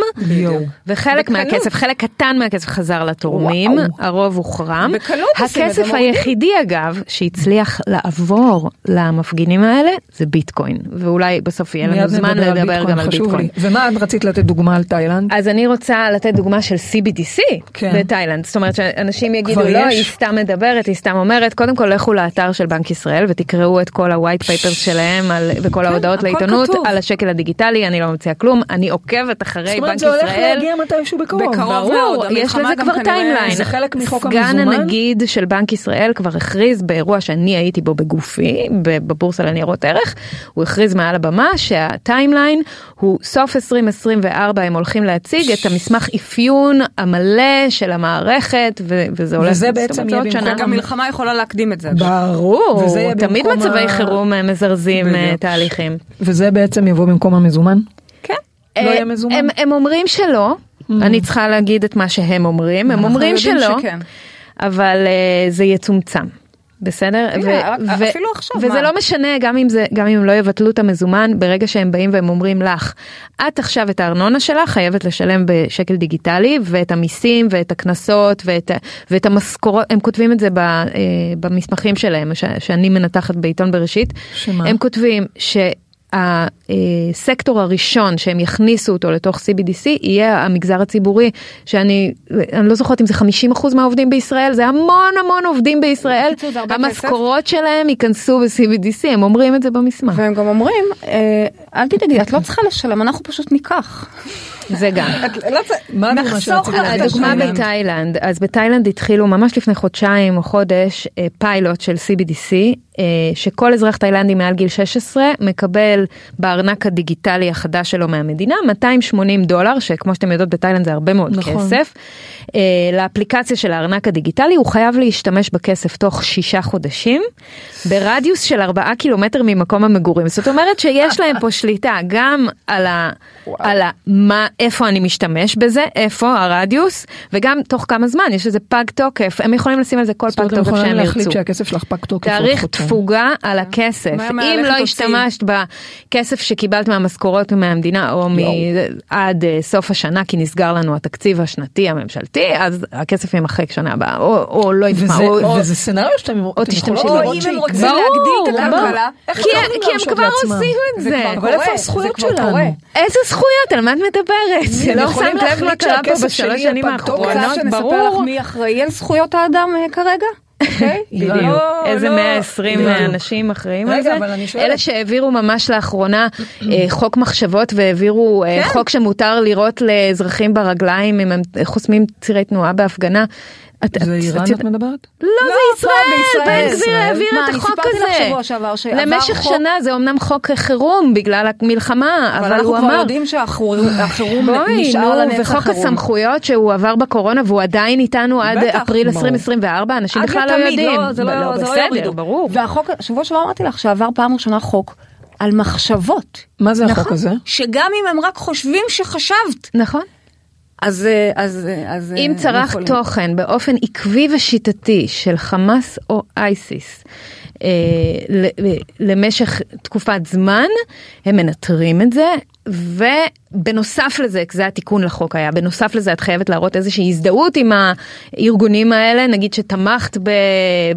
וחלק בקלות. מהכסף, חלק קטן מהכסף חזר לתורמים, וואו. הרוב הוחרם. הכסף היחידי אגב, שהצליח לעבור למפגינים האלה, זה ביטקוין, ואולי בסוף יהיה לנו זמן לדבר גם על ביטקוין. לי. ומה את רצית לתת דוגמה על תאילנד? אז אני רוצה לתת דוגמה של CBDC כן. בתאילנד, זאת אומרת שאנשים יגידו, לא. היא סתם מדברת, היא סתם אומרת, קודם כל לכו לאתר של בנק ישראל ותקראו את כל ה-white papers שלהם. על, בכל כן, ההודעות הכל לעיתונות כתוב. על השקל הדיגיטלי, אני לא ממציאה כלום, אני עוקבת אחרי זאת בנק אומרת, זה הולך ישראל. להגיע מתישהו בקרוב. בקרוב. ברור, מאוד, יש המלחמה לזה כבר timeline. זה חלק מחוק סגן המזומן? הנגיד של בנק ישראל כבר הכריז באירוע שאני הייתי בו בגופי, בבורסה לניירות ערך, הוא הכריז מעל הבמה שה timeline הוא סוף 2024 הם הולכים להציג את המסמך אפיון המלא של המערכת, ו- וזה הולך... וזה זאת בעצם יהיה. במקום גם מלחמה יכולה להקדים את זה. ברור, וזה יהיה תמיד מצבי ה- חירום אה, מזרזים אה, בדיוק. תהליכים. וזה בעצם יבוא במקום המזומן? כן. לא אה, יהיה מזומן? הם, הם אומרים שלא, אני צריכה להגיד את מה שהם אומרים, הם אומרים שלא, שכן. אבל uh, זה יצומצם. בסדר? הנה, אפילו עכשיו, וזה מה? לא משנה גם אם זה גם אם הם לא יבטלו את המזומן ברגע שהם באים והם אומרים לך את עכשיו את הארנונה שלך חייבת לשלם בשקל דיגיטלי ואת המיסים ואת הקנסות ואת, ואת המשכורות הם כותבים את זה ב, אה, במסמכים שלהם ש, שאני מנתחת בעיתון בראשית שמה? הם כותבים ש... הסקטור הראשון שהם יכניסו אותו לתוך CBDC יהיה המגזר הציבורי שאני אני לא זוכרת אם זה 50% מהעובדים בישראל זה המון המון עובדים בישראל המשכורות שלהם ייכנסו ב-CBDC הם אומרים את זה במסמך והם גם אומרים, אה, אל תדאגי, את לא צריכה לשלם, אנחנו פשוט ניקח. זה גם. לא נחסוך לך? את הדוגמה. בתאילנד, אז בתאילנד התחילו ממש לפני חודשיים או חודש אה, פיילוט של CBDC, אה, שכל אזרח תאילנדי מעל גיל 16 מקבל בארנק הדיגיטלי החדש שלו מהמדינה 280 דולר, שכמו שאתם יודעות בתאילנד זה הרבה מאוד נכון. כסף, אה, לאפליקציה של הארנק הדיגיטלי, הוא חייב להשתמש בכסף תוך שישה חודשים, ברדיוס של ארבעה קילומטר ממקום המגורים. זאת אומרת שיש להם פה שליטה גם על ה... על ה... מה, איפה אני משתמש בזה, איפה הרדיוס, וגם תוך כמה זמן, יש איזה פג תוקף, הם יכולים לשים על זה כל פג תוקף שהם ירצו. תאריך חודשיים. תפוגה על הכסף. אם לא השתמשת בכסף שקיבלת מהמשכורות מהמדינה או מ- עד אה, סוף השנה כי נסגר לנו התקציב השנתי הממשלתי, אז הכסף יימחק שנה הבאה, או או לא יתמע, וזה- או- וזה סצנריו שאתם. לראות או אם. הם רוצים להגדיל את. הכלכלה, כי הם כבר? עושים את זה זה. כבר אבל איפה זה הזכויות שלנו? קורה. איזה זכויות? על מה את מדברת? הם לא שמת לב מה קרה פה בשלוש שנים האחרונות? שנספר לך ברור. מי אחראי על זכויות האדם אה, כרגע? אוקיי? איראן. בדיוק. לא, איזה לא. 120 בדיוק. אנשים אחראים על זה? אבל אני שואלת- אלה שהעבירו ממש לאחרונה אה, חוק מחשבות והעבירו אה, כן. חוק שמותר לירות לאזרחים ברגליים אם הם חוסמים צירי תנועה בהפגנה. את- זה את- איראן את- את מדברת? לא, לא, זה ישראל. בן גביר העביר מה, את אני החוק סיפרתי לך הזה. שבוע שעבר שעבר למשך חוק- שנה זה אמנם חוק חירום בגלל המלחמה, אבל אבל אנחנו הוא כבר אמר, יודעים שהחירום בואי, נשאר נו, לנצח וחוק חירום. הסמכויות שהוא עבר בקורונה והוא עדיין איתנו עד בטח, אפריל ברור. 2024, אנשים בכלל לא יודעים. לא, זה לא, לא, לא בסדר, יורידו. ברור. והחוק, שבוע שעבר אמרתי לך שעבר פעם ראשונה חוק על מחשבות. מה זה החוק נכון? הזה? שגם אם הם רק חושבים שחשבת, נכון. אז... אה, אז, אה, אז אם אה, צרך יכולים. תוכן באופן עקבי ושיטתי של חמאס או אייסיס אה, למשך תקופת זמן, הם מנטרים את זה. ובנוסף לזה, זה התיקון לחוק היה, בנוסף לזה את חייבת להראות איזושהי הזדהות עם הארגונים האלה, נגיד שתמכת ב-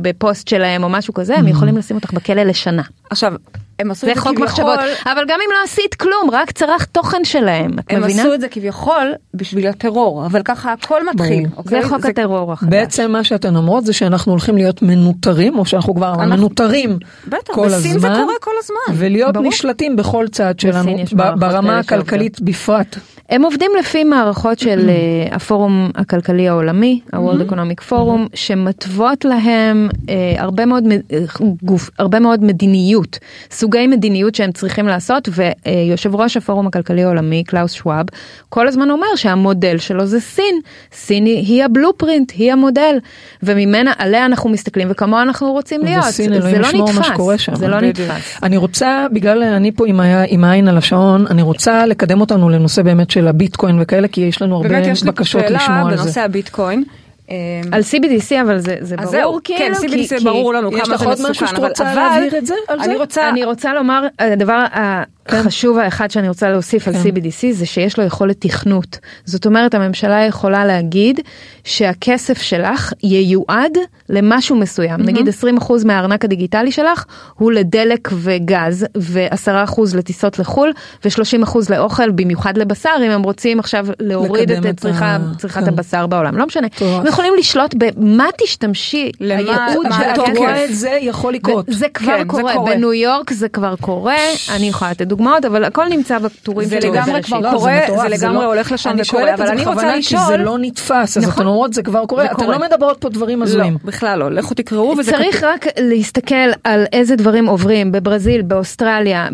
בפוסט שלהם או משהו כזה, הם יכולים לשים אותך בכלא לשנה. עכשיו, הם עשו זה את זה חוק כביכול, מחשבות, אבל גם אם לא עשית כלום, רק צרך תוכן שלהם, את הם מבינה? עשו את זה כביכול בשביל הטרור, אבל ככה הכל מתחיל. אוקיי? זה חוק הטרור החדש. בעצם מה שאתן אומרות זה שאנחנו הולכים להיות מנוטרים או שאנחנו כבר אנחנו- מנוטרים בטח, כל בסין הזמן. זה קורה כל הזמן. ולהיות ברור. נשלטים בכל צעד שלנו יש ב- מערכות ברמה הכלכלית בפרט. הם עובדים לפי מערכות של אה, הפורום הכלכלי העולמי, ה-World Economic Forum, שמתוות להם אה, הרבה מאוד, אה, גוף, הרבה מאוד מדיניות, סוגי מדיניות שהם צריכים לעשות, ויושב ראש הפורום הכלכלי העולמי, קלאוס שוואב, כל הזמן אומר שהמודל שלו זה סין, סין היא, היא ה blueprint, היא המודל, וממנה, עליה אנחנו מסתכלים וכמוה אנחנו רוצים להיות, וסין, זה לא ישמור מה נתפס. זה לא. נתפס. אני רוצה, בגלל אני פה עם העין על השעון, אני רוצה לקדם אותנו לנושא באמת של הביטקוין וכאלה, כי יש לנו הרבה באמת יש לי בקשות שאלה לשמוע על בנושא זה. הביטקוין. אה, על CBDC אבל זה, זה ברור זהו, כאילו, כן, CBDC כי- ברור לנו יש כמה לך זה עוד מסוכן, משהו שאת אבל- רוצה אבל להבהיר את זה על זה? אני רוצה, אני רוצה לומר הדבר ה- כן. חשוב האחד שאני רוצה להוסיף כן. על CBDC זה שיש לו יכולת תכנות. זאת אומרת הממשלה יכולה להגיד שהכסף שלך ייועד למשהו מסוים. Mm-hmm. נגיד 20% מהארנק הדיגיטלי שלך הוא לדלק וגז ו-10% לטיסות לחו"ל ו-30% לאוכל במיוחד לבשר אם הם רוצים עכשיו להוריד את, את צריכה, ה... צריכת כן. הבשר בעולם. לא משנה. טוב. הם יכולים לשלוט במה תשתמשי. למה, הייעוד של הכסף. זה יכול לקרות. זה כבר כן, קורה. זה קורה. בניו יורק זה כבר קורה. אני יכולה לתת דוגמאות, אבל הכל נמצא בטורים זה לגמרי כבר לא, קורה, זה, לגמרי לא, הולך לשם וקורה, אבל אני רוצה לשאול... זה לא נתפס, אז נכון, אתן אומרות זה כבר קורה, אתן לא מדברות פה דברים הזויים. לא, בכלל לא, לכו תקראו וזה כתוב. צריך רק להסתכל על איזה דברים עוברים בברזיל, באוסטרליה,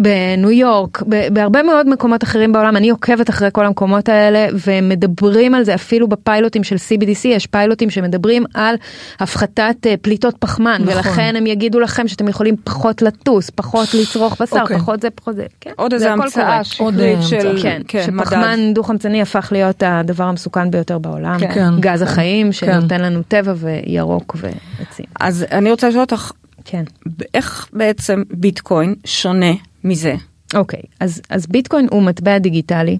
בניו יורק, בהרבה מאוד מקומות אחרים בעולם, אני עוקבת אחרי כל המקומות האלה, ומדברים על זה. אפילו בפיילוטים של CBDC, יש פיילוטים שמדברים על הפחתת אה, פליטות פחמן, נכון. ולכן הם יגידו לכם שאתם יכולים פחות לטוס, פחות לצרוך בשר, אוקיי. פחות זה, פחות זה. כן, עוד איזה המצאה שקרית של כן, כן, שפחמן דו חמצני הפך להיות הדבר המסוכן ביותר בעולם. כן. כן. גז כן. החיים שנותן כן. לנו טבע וירוק ועצים. אז אני רוצה לשאול אותך, כן. איך בעצם ביטקוין שונה מזה? אוקיי, אז, אז ביטקוין הוא מטבע דיגיטלי,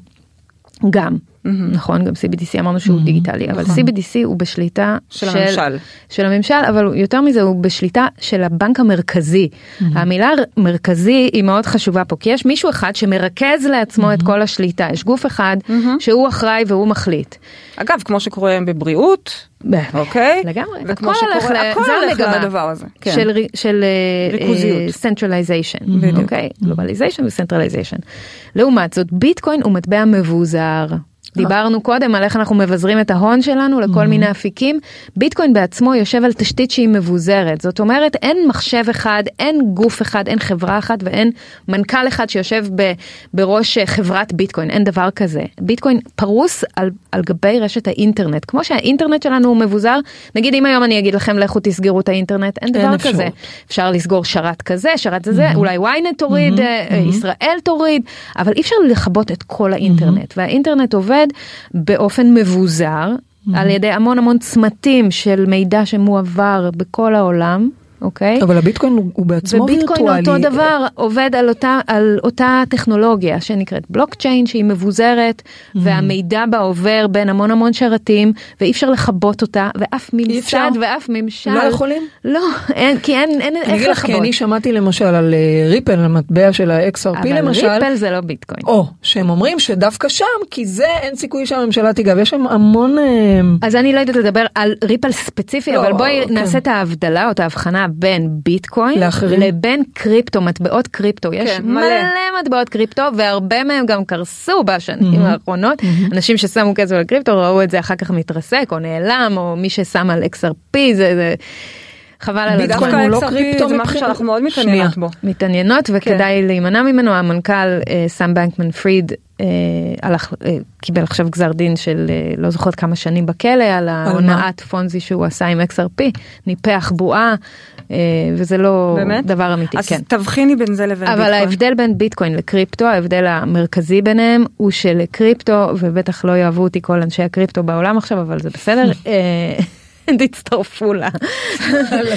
גם. Mm-hmm. נכון גם CBDC אמרנו שהוא mm-hmm. דיגיטלי אבל נכון. CBDC הוא בשליטה של, של הממשל של הממשל אבל יותר מזה הוא בשליטה של הבנק המרכזי mm-hmm. המילה מרכזי היא מאוד חשובה פה כי יש מישהו אחד שמרכז לעצמו. את כל השליטה יש גוף אחד. שהוא אחראי והוא מחליט. אגב כמו שקורה בבריאות אוקיי לגמרי וכמו שקורה הכל הולך לדבר הזה כן. של של אה, ריכוזיות centralization אוקיי globalization ו centralization לעומת זאת ביטקוין הוא מטבע מבוזר. דיברנו קודם על איך אנחנו מבזרים את ההון שלנו לכל mm-hmm. מיני אפיקים. ביטקוין בעצמו יושב על תשתית שהיא מבוזרת. זאת אומרת, אין מחשב אחד, אין גוף אחד, אין חברה אחת ואין מנכ"ל אחד שיושב ב, בראש חברת ביטקוין, אין דבר כזה. ביטקוין פרוס על, על גבי רשת האינטרנט. כמו שהאינטרנט שלנו הוא מבוזר, נגיד אם היום אני אגיד לכם לכו תסגרו את האינטרנט, אין דבר אין כזה. אפשר לסגור שרת כזה, שרת זה, mm-hmm. אולי ynet תוריד, mm-hmm. ישראל תוריד, אבל אי אפשר לכבות את כל האינטרנט. Mm-hmm. והאינטרנט עובד באופן מבוזר mm-hmm. על ידי המון המון צמתים של מידע שמועבר בכל העולם. אוקיי? אבל הביטקוין הוא, בעצמו וירטואלי. וביטקוין אותו דבר עובד על אותה, על אותה טכנולוגיה שנקראת בלוקצ'יין שהיא מבוזרת mm-hmm. והמידע בה עובר בין המון המון שרתים ואי אפשר לכבות אותה ואף ממסד ואף ממשל. לא יכולים? לא, אין, כי אין, אין איך לכבות. אני אגיד לך, כי אני שמעתי למשל על ריפל, על המטבע של ה-XRP למשל. אבל ריפל זה לא ביטקוין. או, שהם אומרים שדווקא שם, כי זה אין סיכוי שהממשלה תיגע, ויש שם המון... אה, אז אני לא יודעת לדבר על ריפל ספציפי, לא, אבל בואי כן. נעשה את ההבדלה או את ההבחנה בין ביטקוין לאחרים. לבין קריפטו, מטבעות קריפטו. יש כן, מלא. מלא מטבעות קריפטו והרבה מהם גם קרסו בשנים mm-hmm. האחרונות. Mm-hmm. אנשים ששמו כסף על קריפטו ראו את זה אחר כך מתרסק או נעלם או מי ששם על XRP זה. זה חבל על הזמן. דווקא הוא לא קריפטו זה משהו שאנחנו מאוד מתעניינות בו. מתעניינות וכדאי כן. להימנע ממנו המנכ"ל אה, סאם בנקמן פריד אה, הלך, אה, קיבל עכשיו גזר דין של לא זוכרת כמה שנים בכלא על ההונאת פונזי שהוא עשה עם XRP, ניפח בועה וזה לא באמת? דבר אמיתי. אז כן. תבחיני בין זה לבין אבל ביטקוין. אבל ההבדל בין ביטקוין לקריפטו, ההבדל המרכזי ביניהם הוא שלקריפטו, ובטח לא יאהבו אותי כל אנשי הקריפטו בעולם עכשיו, אבל זה בסדר. אה, תצטרפו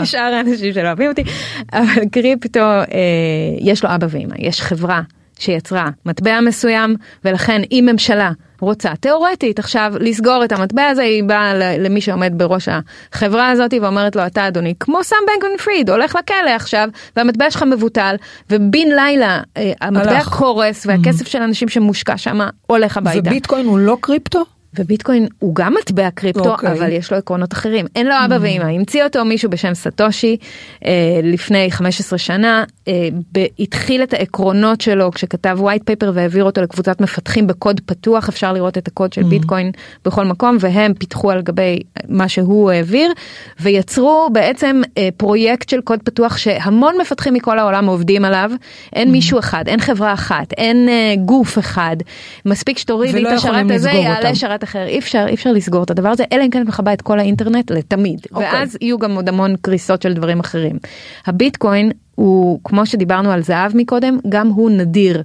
לשאר האנשים שלא אוהבים אותי, אבל קריפטו יש לו אבא ואמא, יש חברה שיצרה מטבע מסוים ולכן אם ממשלה רוצה תיאורטית עכשיו לסגור את המטבע הזה היא באה למי שעומד בראש החברה הזאת ואומרת לו אתה אדוני כמו סאם בנקון פריד הולך לכלא עכשיו והמטבע שלך מבוטל ובן לילה אה, המטבע הלך. קורס והכסף mm-hmm. של אנשים שמושקע שם הולך הביתה. וביטקוין הוא לא קריפטו? וביטקוין הוא גם מטבע קריפטו okay. אוקיי. אבל יש לו עקרונות אחרים אין לו אבא mm. ואמא המציא אותו מישהו בשם סטושי אה, לפני 15 שנה אה, ב- התחיל את העקרונות שלו כשכתב white paper והעביר אותו לקבוצת מפתחים בקוד פתוח אפשר לראות את הקוד של mm. ביטקוין בכל מקום והם פיתחו על גבי מה שהוא העביר ויצרו בעצם אה, פרויקט של קוד פתוח שהמון מפתחים מכל העולם עובדים עליו אין mm. מישהו אחד אין חברה אחת אין אה, גוף אחד מספיק שתורידי את השרת הזה יעלה שרת משפט אחר אי אפשר אי אפשר לסגור את הדבר הזה אלא אם כן את מכבה את כל האינטרנט לתמיד okay. אוקיי. ואז יהיו גם עוד המון קריסות של דברים אחרים. הביטקוין הוא כמו שדיברנו על זהב מקודם גם הוא נדיר.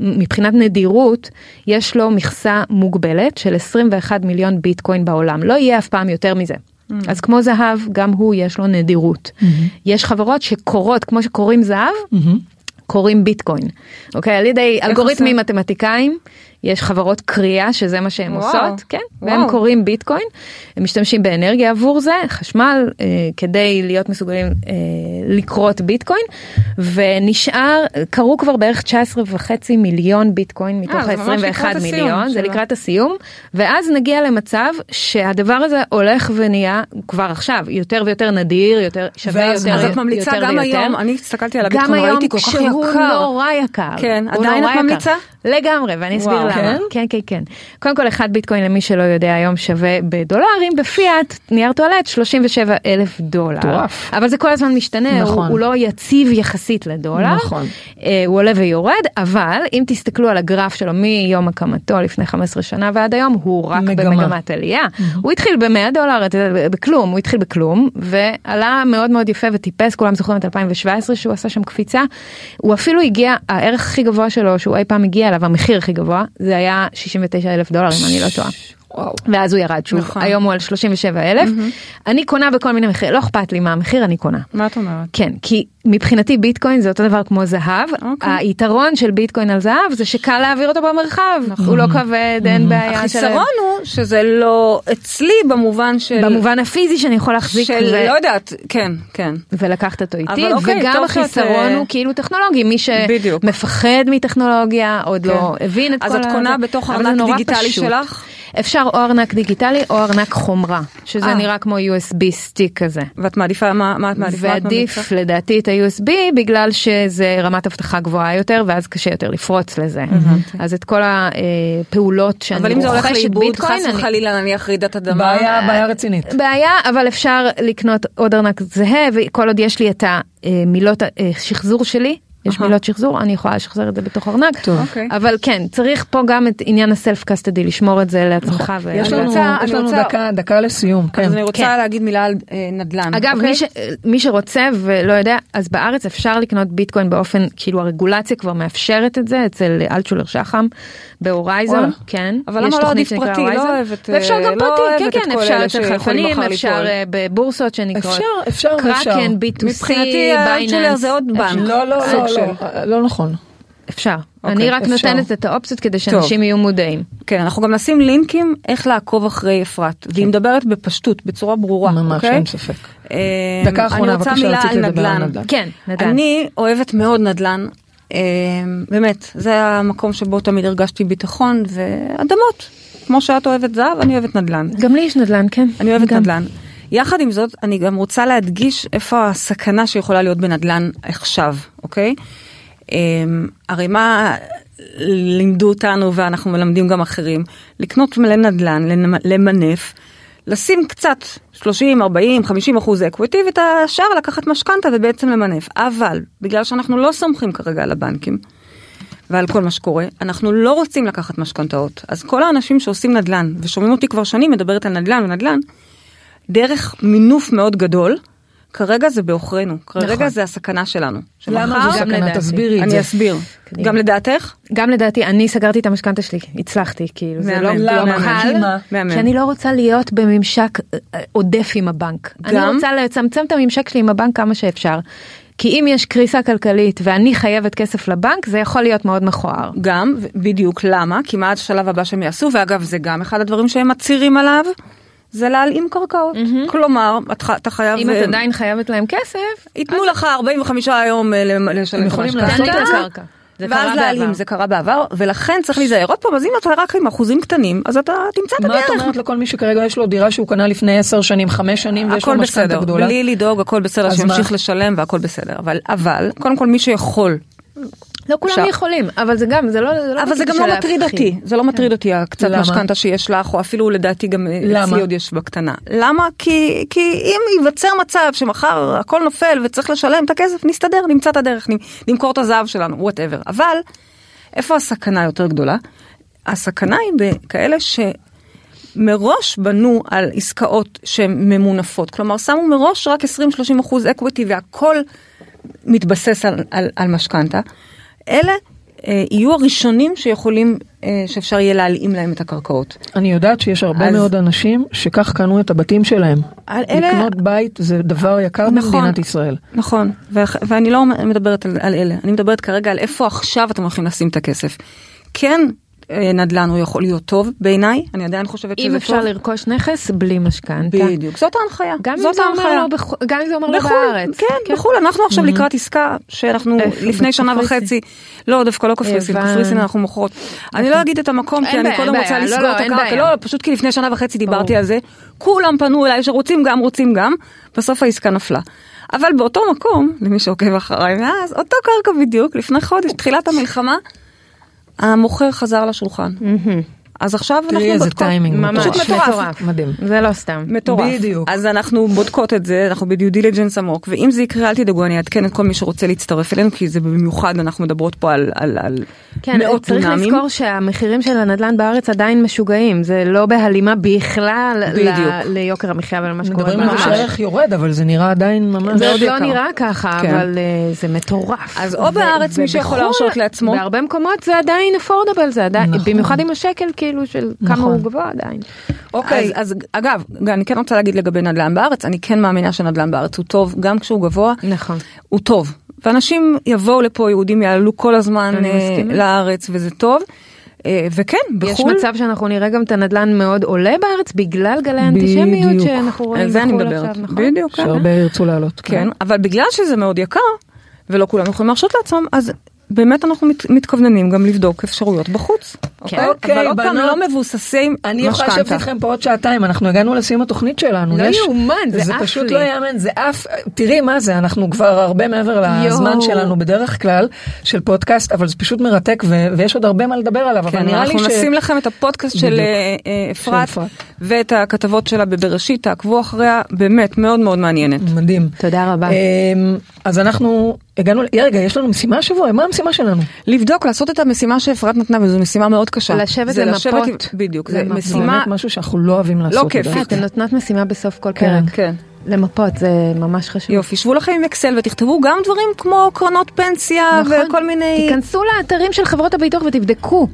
מבחינת נדירות יש לו מכסה מוגבלת של 21 מיליון ביטקוין בעולם לא יהיה אף פעם יותר מזה. Mm-hmm. אז כמו זהב גם הוא יש לו נדירות. Mm-hmm. יש חברות שקורות כמו שקוראים זהב. Mm-hmm. קוראים ביטקוין, אוקיי? על ידי אלגוריתמים מתמטיקאים. יש חברות קריאה שזה מה שהן עושות, כן, והם קוראים ביטקוין, הם משתמשים באנרגיה עבור זה, חשמל, אה, כדי להיות מסוגלים אה, לקרות ביטקוין, ונשאר, קרו כבר בערך 19 וחצי מיליון ביטקוין מתוך ה-21 מיליון, זה לקראת הסיום, ואז נגיע למצב שהדבר הזה הולך ונהיה כבר עכשיו יותר ויותר נדיר, יותר שווה יותר ויותר. אז את ממליצה גם היום, אני הסתכלתי על הביטקוין, ראיתי כל כך יקר. גם היום כשהוא נורא יקר. כן, עדיין את ממליצה? לגמרי, ואני אסביר למה. כן? כן, כן, כן. קודם כל, אחד ביטקוין, למי שלא יודע, היום שווה בדולרים, בפיאט, נייר טואלט, 37 אלף דולר. מטורף. אבל זה כל הזמן משתנה, נכון. הוא, הוא לא יציב יחסית לדולר. נכון. אה, הוא עולה ויורד, אבל אם תסתכלו על הגרף שלו מיום הקמתו לפני 15 שנה ועד היום, הוא רק מגמה. במגמת עלייה. Mm-hmm. הוא התחיל ב-100 דולר, בכלום, הוא התחיל בכלום, ועלה מאוד מאוד יפה וטיפס, כולם זוכרים את 2017 שהוא עשה שם קפיצה. הוא אפילו הגיע, הערך הכי גבוה שלו שהוא אי פעם הגיע אליו, המחיר הכי גבוה, זה היה 69 אלף דולר אם אני לא טועה. וואו. ואז הוא ירד שוב, נכון. היום הוא על 37 אלף. Mm-hmm. אני קונה בכל מיני מחירים, לא אכפת לי מה המחיר, אני קונה. מה את אומרת? כן, כי מבחינתי ביטקוין זה אותו דבר כמו זהב. אוקיי. היתרון של ביטקוין על זהב זה שקל להעביר אותו במרחב, נכון. הוא לא כבד, אין mm-hmm. בעיה. החיסרון של... הוא שזה לא אצלי במובן של... במובן הפיזי שאני יכול להחזיק. של, ו... לא יודעת, כן, כן. ולקחת אותו איתי, אוקיי, וגם החיסרון את... הוא כאילו טכנולוגי, מי שמפחד מטכנולוגיה, עוד לא כן. לא הבין את כל ה... אז את קונה בתוך ארנק דיגיטלי שלך? אפשר או ארנק דיגיטלי או ארנק חומרה, שזה 아. אה. נראה כמו USB סטיק כזה. ואת מעדיפה, מה, מה את מעדיפה? ועדיף לדעתי את ה-USB בגלל שזה רמת אבטחה גבוהה יותר ואז קשה יותר לפרוץ לזה. אז את כל הפעולות שאני רוכשת ביטקוין. אבל אם זה הולך לאיבוד, חס וחלילה נניח רעידת אדמה. בעיה, בעיה רצינית. בעיה, אבל אפשר לקנות עוד ארנק זהה וכל עוד יש לי את המילות השחזור שלי. יש מילות שחזור, אני יכולה לשחזר את זה בתוך ארנק, טוב. אוקיי. אבל כן, צריך פה גם את עניין הסלף קסטדי, לשמור את זה לעצמך. נכון. יש לנו, רוצה, יש לנו רוצה, דקה, דקה לסיום, כן. אז אני רוצה כן. להגיד מילה על אה, נדל"ן. אגב, אוקיי? מי, ש, מי שרוצה ולא יודע, אז בארץ אפשר לקנות ביטקוין באופן, כאילו הרגולציה כבר מאפשרת את זה, אצל אלטשולר שחם, בהורייזון, כן. אבל למה לא עדיף פרטי? לא אוהבת, ואפשר גם לא פרטי, כן, כן, אפשר אצל חלפנים, אפשר אה, בבורסות שנקראות. אפשר, אפשר, קראקן, B2C, מבחינתי אלטשולר זה עוד בנק. לא, לא, לא, לא נכון. אפשר. Okay, אני רק אפשר. נותנת את האופציות כדי שאנשים טוב. יהיו מודעים. כן, אנחנו גם נשים לינקים איך לעקוב אחרי אפרת, והיא מדברת בפשטות, בצורה ברורה. ממש, אין ספק. אה, דקה אחרונה, בבקשה, רציתי לדבר על נדל"ן. כן, נדל"ן. אני אוהבת מאוד נדל"ן, אה, באמת, זה המקום שבו תמיד הרגשתי ביטחון ואדמות. כמו שאת אוהבת זהב, אני אוהבת נדל"ן. גם לי יש נדל"ן, כן. אני אוהבת גם. נדל"ן. יחד עם זאת, אני גם רוצה להדגיש איפה הסכנה שיכולה להיות בנדל"ן עכשיו, אוקיי? אמ, הרי מה לימדו אותנו ואנחנו מלמדים גם אחרים? לקנות מלא נדל"ן, למנף, לשים קצת 30, 40, 50 אחוז equity ואת השאר לקחת משכנתה ובעצם למנף. אבל בגלל שאנחנו לא סומכים כרגע על הבנקים ועל כל מה שקורה, אנחנו לא רוצים לקחת משכנתאות. אז כל האנשים שעושים נדל"ן ושומעים אותי כבר שנים מדברת על נדל"ן ונדל"ן, דרך מינוף מאוד גדול. כרגע זה בעוכרינו, כרגע נכון. זה הסכנה שלנו. למה זו סכנה? תסבירי את זה. אני אסביר. גם לדעתך? גם לדעתי, אני סגרתי את המשכנתה שלי, הצלחתי, כאילו, זה לא, לא קל, כי אני לא רוצה להיות בממשק אה, עודף עם הבנק. גם? אני רוצה לצמצם את הממשק שלי עם הבנק כמה שאפשר. כי אם יש קריסה כלכלית ואני חייבת כסף לבנק, זה יכול להיות מאוד מכוער. גם, בדיוק למה? כי מה השלב הבא שהם יעשו, ואגב זה גם אחד הדברים שהם מצהירים עליו. זה להלאים קרקעות. Mm-hmm. כלומר, אתה חייב... אם את אה, עדיין חייבת להם כסף, ייתנו אז... לך 45 יום אה, לשלם את המשכנתה. ואז להעלים, זה קרה בעבר, ולכן צריך להיזהר. עוד פעם, אז אם אתה רק עם אחוזים קטנים, אז אתה תמצא את הדרך. מה את אומרת לכל מי שכרגע יש לו דירה שהוא קנה לפני 10 שנים, 5 שנים, ויש לו משכנתה גדולה? בלי לדאוג, הכל בסדר, שימשיך לשלם והכל בסדר. אבל, אבל, קודם כל מי שיכול לא כולם אפשר. יכולים, אבל זה גם, זה לא, זה לא אבל זה גם לא מטריד אותי, זה לא כן. מטריד אותי הקצת משכנתה שיש לך, או אפילו לדעתי גם אצלי עוד יש בקטנה. למה? כי, כי אם ייווצר מצב שמחר הכל נופל וצריך לשלם את הכסף, נסתדר, נמצא את הדרך, נמכור את הזהב שלנו, whatever. אבל, איפה הסכנה יותר גדולה? הסכנה היא בכאלה שמראש בנו על עסקאות שהן ממונפות, כלומר שמו מראש רק 20-30 אחוז אקוויטי והכל מתבסס על, על, על משכנתה. אלה אה, יהיו הראשונים שיכולים, אה, שאפשר יהיה להלאים להם את הקרקעות. אני יודעת שיש הרבה אז... מאוד אנשים שכך קנו את הבתים שלהם. אלה... לקנות בית זה דבר יקר נכון, במדינת ישראל. נכון, ו- ואני לא מדברת על, על אלה, אני מדברת כרגע על איפה עכשיו אתם הולכים לשים את הכסף. כן, אה, נדל"ן הוא יכול להיות טוב בעיניי, אני עדיין חושבת שזה טוב. אם אפשר לרכוש נכס בלי משכנתה. בדיוק, זאת ההנחיה. גם אם זה אומר לא בח... גם אם זה אומר לא בארץ. כן, כן, בחו"ל, אנחנו עכשיו לקראת עסקה שאנחנו לפני שנה וחצי, לא, דווקא לא קפריסין, קפריסין אנחנו מוכרות. אני לא אגיד את המקום, כי אני קודם רוצה לא, לסגור את הקרקע, לא, פשוט כי לפני שנה וחצי דיברתי על זה, כולם פנו אליי שרוצים גם, רוצים גם, בסוף העסקה נפלה. אבל באותו מקום, למי שעוקב אחריי מאז, אותו קרקע בדיוק, לפני חודש, תחילת המלחמה, המוכר חזר לשולחן. אז עכשיו אנחנו בודקות, תראי איזה טיימינג, ממש מטורף, מדהים, זה לא סתם, מטורף, בדיוק, אז אנחנו בודקות את זה, אנחנו ב due diligence עמוק, ואם זה יקרה אל תדאגו, אני אעדכן את כל מי שרוצה להצטרף אלינו, כי זה במיוחד, אנחנו מדברות פה על, על, על כן, מאות צריך דונמים. לזכור שהמחירים של הנדל"ן בארץ עדיין משוגעים, זה לא בהלימה בכלל ל, ליוקר המחיה ולמה שקורה מדברים על זה שהערך יורד, אבל זה נראה עדיין ממש מאוד יקר. זה לא נראה ככה, כן. אבל uh, זה מטורף. אז או בארץ מי שיכול להרשות לעצמו. בהרבה מקומות זה עדיין אפורדבל, זה עדיין, נכון. במיוחד עם השקל כאילו של כמה נכון. הוא גבוה עדיין. אוקיי, אז, אז אגב, אני כן רוצה להגיד לגבי נדל"ן בארץ, אני כן מאמינה שנדל"ן בארץ הוא טוב, גם כשהוא גבוה, נכון. הוא טוב. ואנשים יבואו לפה, יהודים יעלו כל הזמן אה, לארץ, וזה טוב. אה, וכן, בחו"ל... יש מצב שאנחנו נראה גם את הנדל"ן מאוד עולה בארץ בגלל גלי האנטישמיות שאנחנו רואים בחו"ל עכשיו, נכון? בדיוק, כן. שהרבה ירצו לעלות. כן, כן, אבל בגלל שזה מאוד יקר, ולא כולם יכולים להרשות לעצמם, אז באמת אנחנו מת, מתכווננים גם לבדוק אפשרויות בחוץ. כן. אוקיי, אבל עוד פעם לא מבוססים משכנתה. אני יכולה לשבת איתכם פה עוד שעתיים, אנחנו הגענו לסיום התוכנית שלנו. לא יאומן, זה עף לי. זה פשוט לא יאמן, זה עף, תראי מה זה, אנחנו כבר הרבה מעבר לזמן שלנו בדרך כלל, של פודקאסט, אבל זה פשוט מרתק, ויש עוד הרבה מה לדבר עליו, אבל נראה לי ש... אנחנו נשים לכם את הפודקאסט של אה, אה, אפרת, ואת הכתבות שלה בבראשית, תעקבו אחריה, באמת, מאוד מאוד מעניינת. מדהים. תודה רבה. אמ, אז אנחנו הגענו, רגע, יש לנו משימה השבוע, מה המשימה שלנו? לבדוק, לעשות את המשימה שאפרת נתנה, וזו משימה מאוד קשה. לשבת למפות. בדיוק, זה משימה... באמת משהו שאנחנו לא אוהבים לעשות. לא כיף. אתן נותנות משימה בסוף כל כן, פרק. כן. למפות, זה ממש חשוב. יופי, שבו לכם עם אקסל ותכתבו גם דברים כמו קרנות פנסיה נכון. וכל מיני... תיכנסו לאתרים של חברות הביטוח ותבדקו.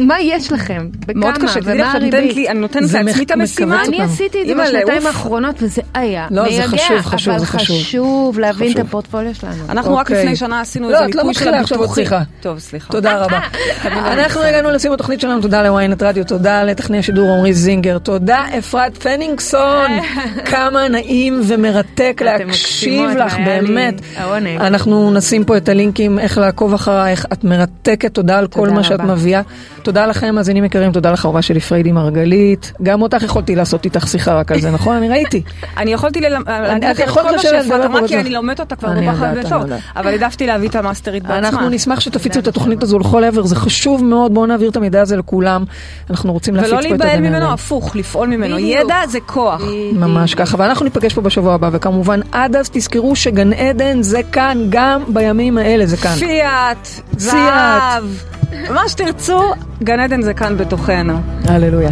מה יש לכם? בכמה? מאוד קשה, תדעי לך שאת נותנת לי, אני נותנת לעצמי את המשימה. אני עשיתי את זה בשנתיים האחרונות וזה היה לא, זה חשוב, חשוב, זה חשוב. אבל חשוב להבין את הפורטפוליו שלנו. אנחנו רק אוקיי. לפני שנה עשינו לא, איזה מיפוי של הביטוחים. טוב, סליחה. תודה רבה. אנחנו הגענו לסיום התוכנית שלנו, תודה לוויינט רדיו, תודה לטכנאי השידור עמרי זינגר, תודה אפרת פנינגסון, כמה נעים ומרתק להקשיב לך, באמת. אנחנו נשים פה את הלינקים איך לעקוב אחרייך, את מרתקת, תודה על כל מה שאת מביאה. תודה לכם, מאזינים יקרים, תודה ההורה שלי פריידי מרגלית. גם אותך יכולתי לעשות איתך שיחה רק על זה, נכון? אני ראיתי. אני יכולתי לך את כל מה שאפרת אמרה, כי אני לומדת אותה כבר כל כך הרבה. אבל העדפתי להביא את המאסטרית בעצמה. אנחנו נשמח שתפיצו את התוכנית הזו לכל עבר, זה חשוב מאוד, בואו נעביר את המידע הזה לכולם. אנחנו רוצים להפיץ פה את הגן ולא להיבהל ממנו, הפוך, לפעול ממנו. ידע זה כוח. ממש ככה, ואנחנו ניפגש פה בשבוע הבא, וכמובן עד אז תזכרו שגן עדן זה כאן, גם בימים האלה זה כאן. פיאט, זהב. מה שתרצו, גן עדן זה כאן בתוכנו. הללויה.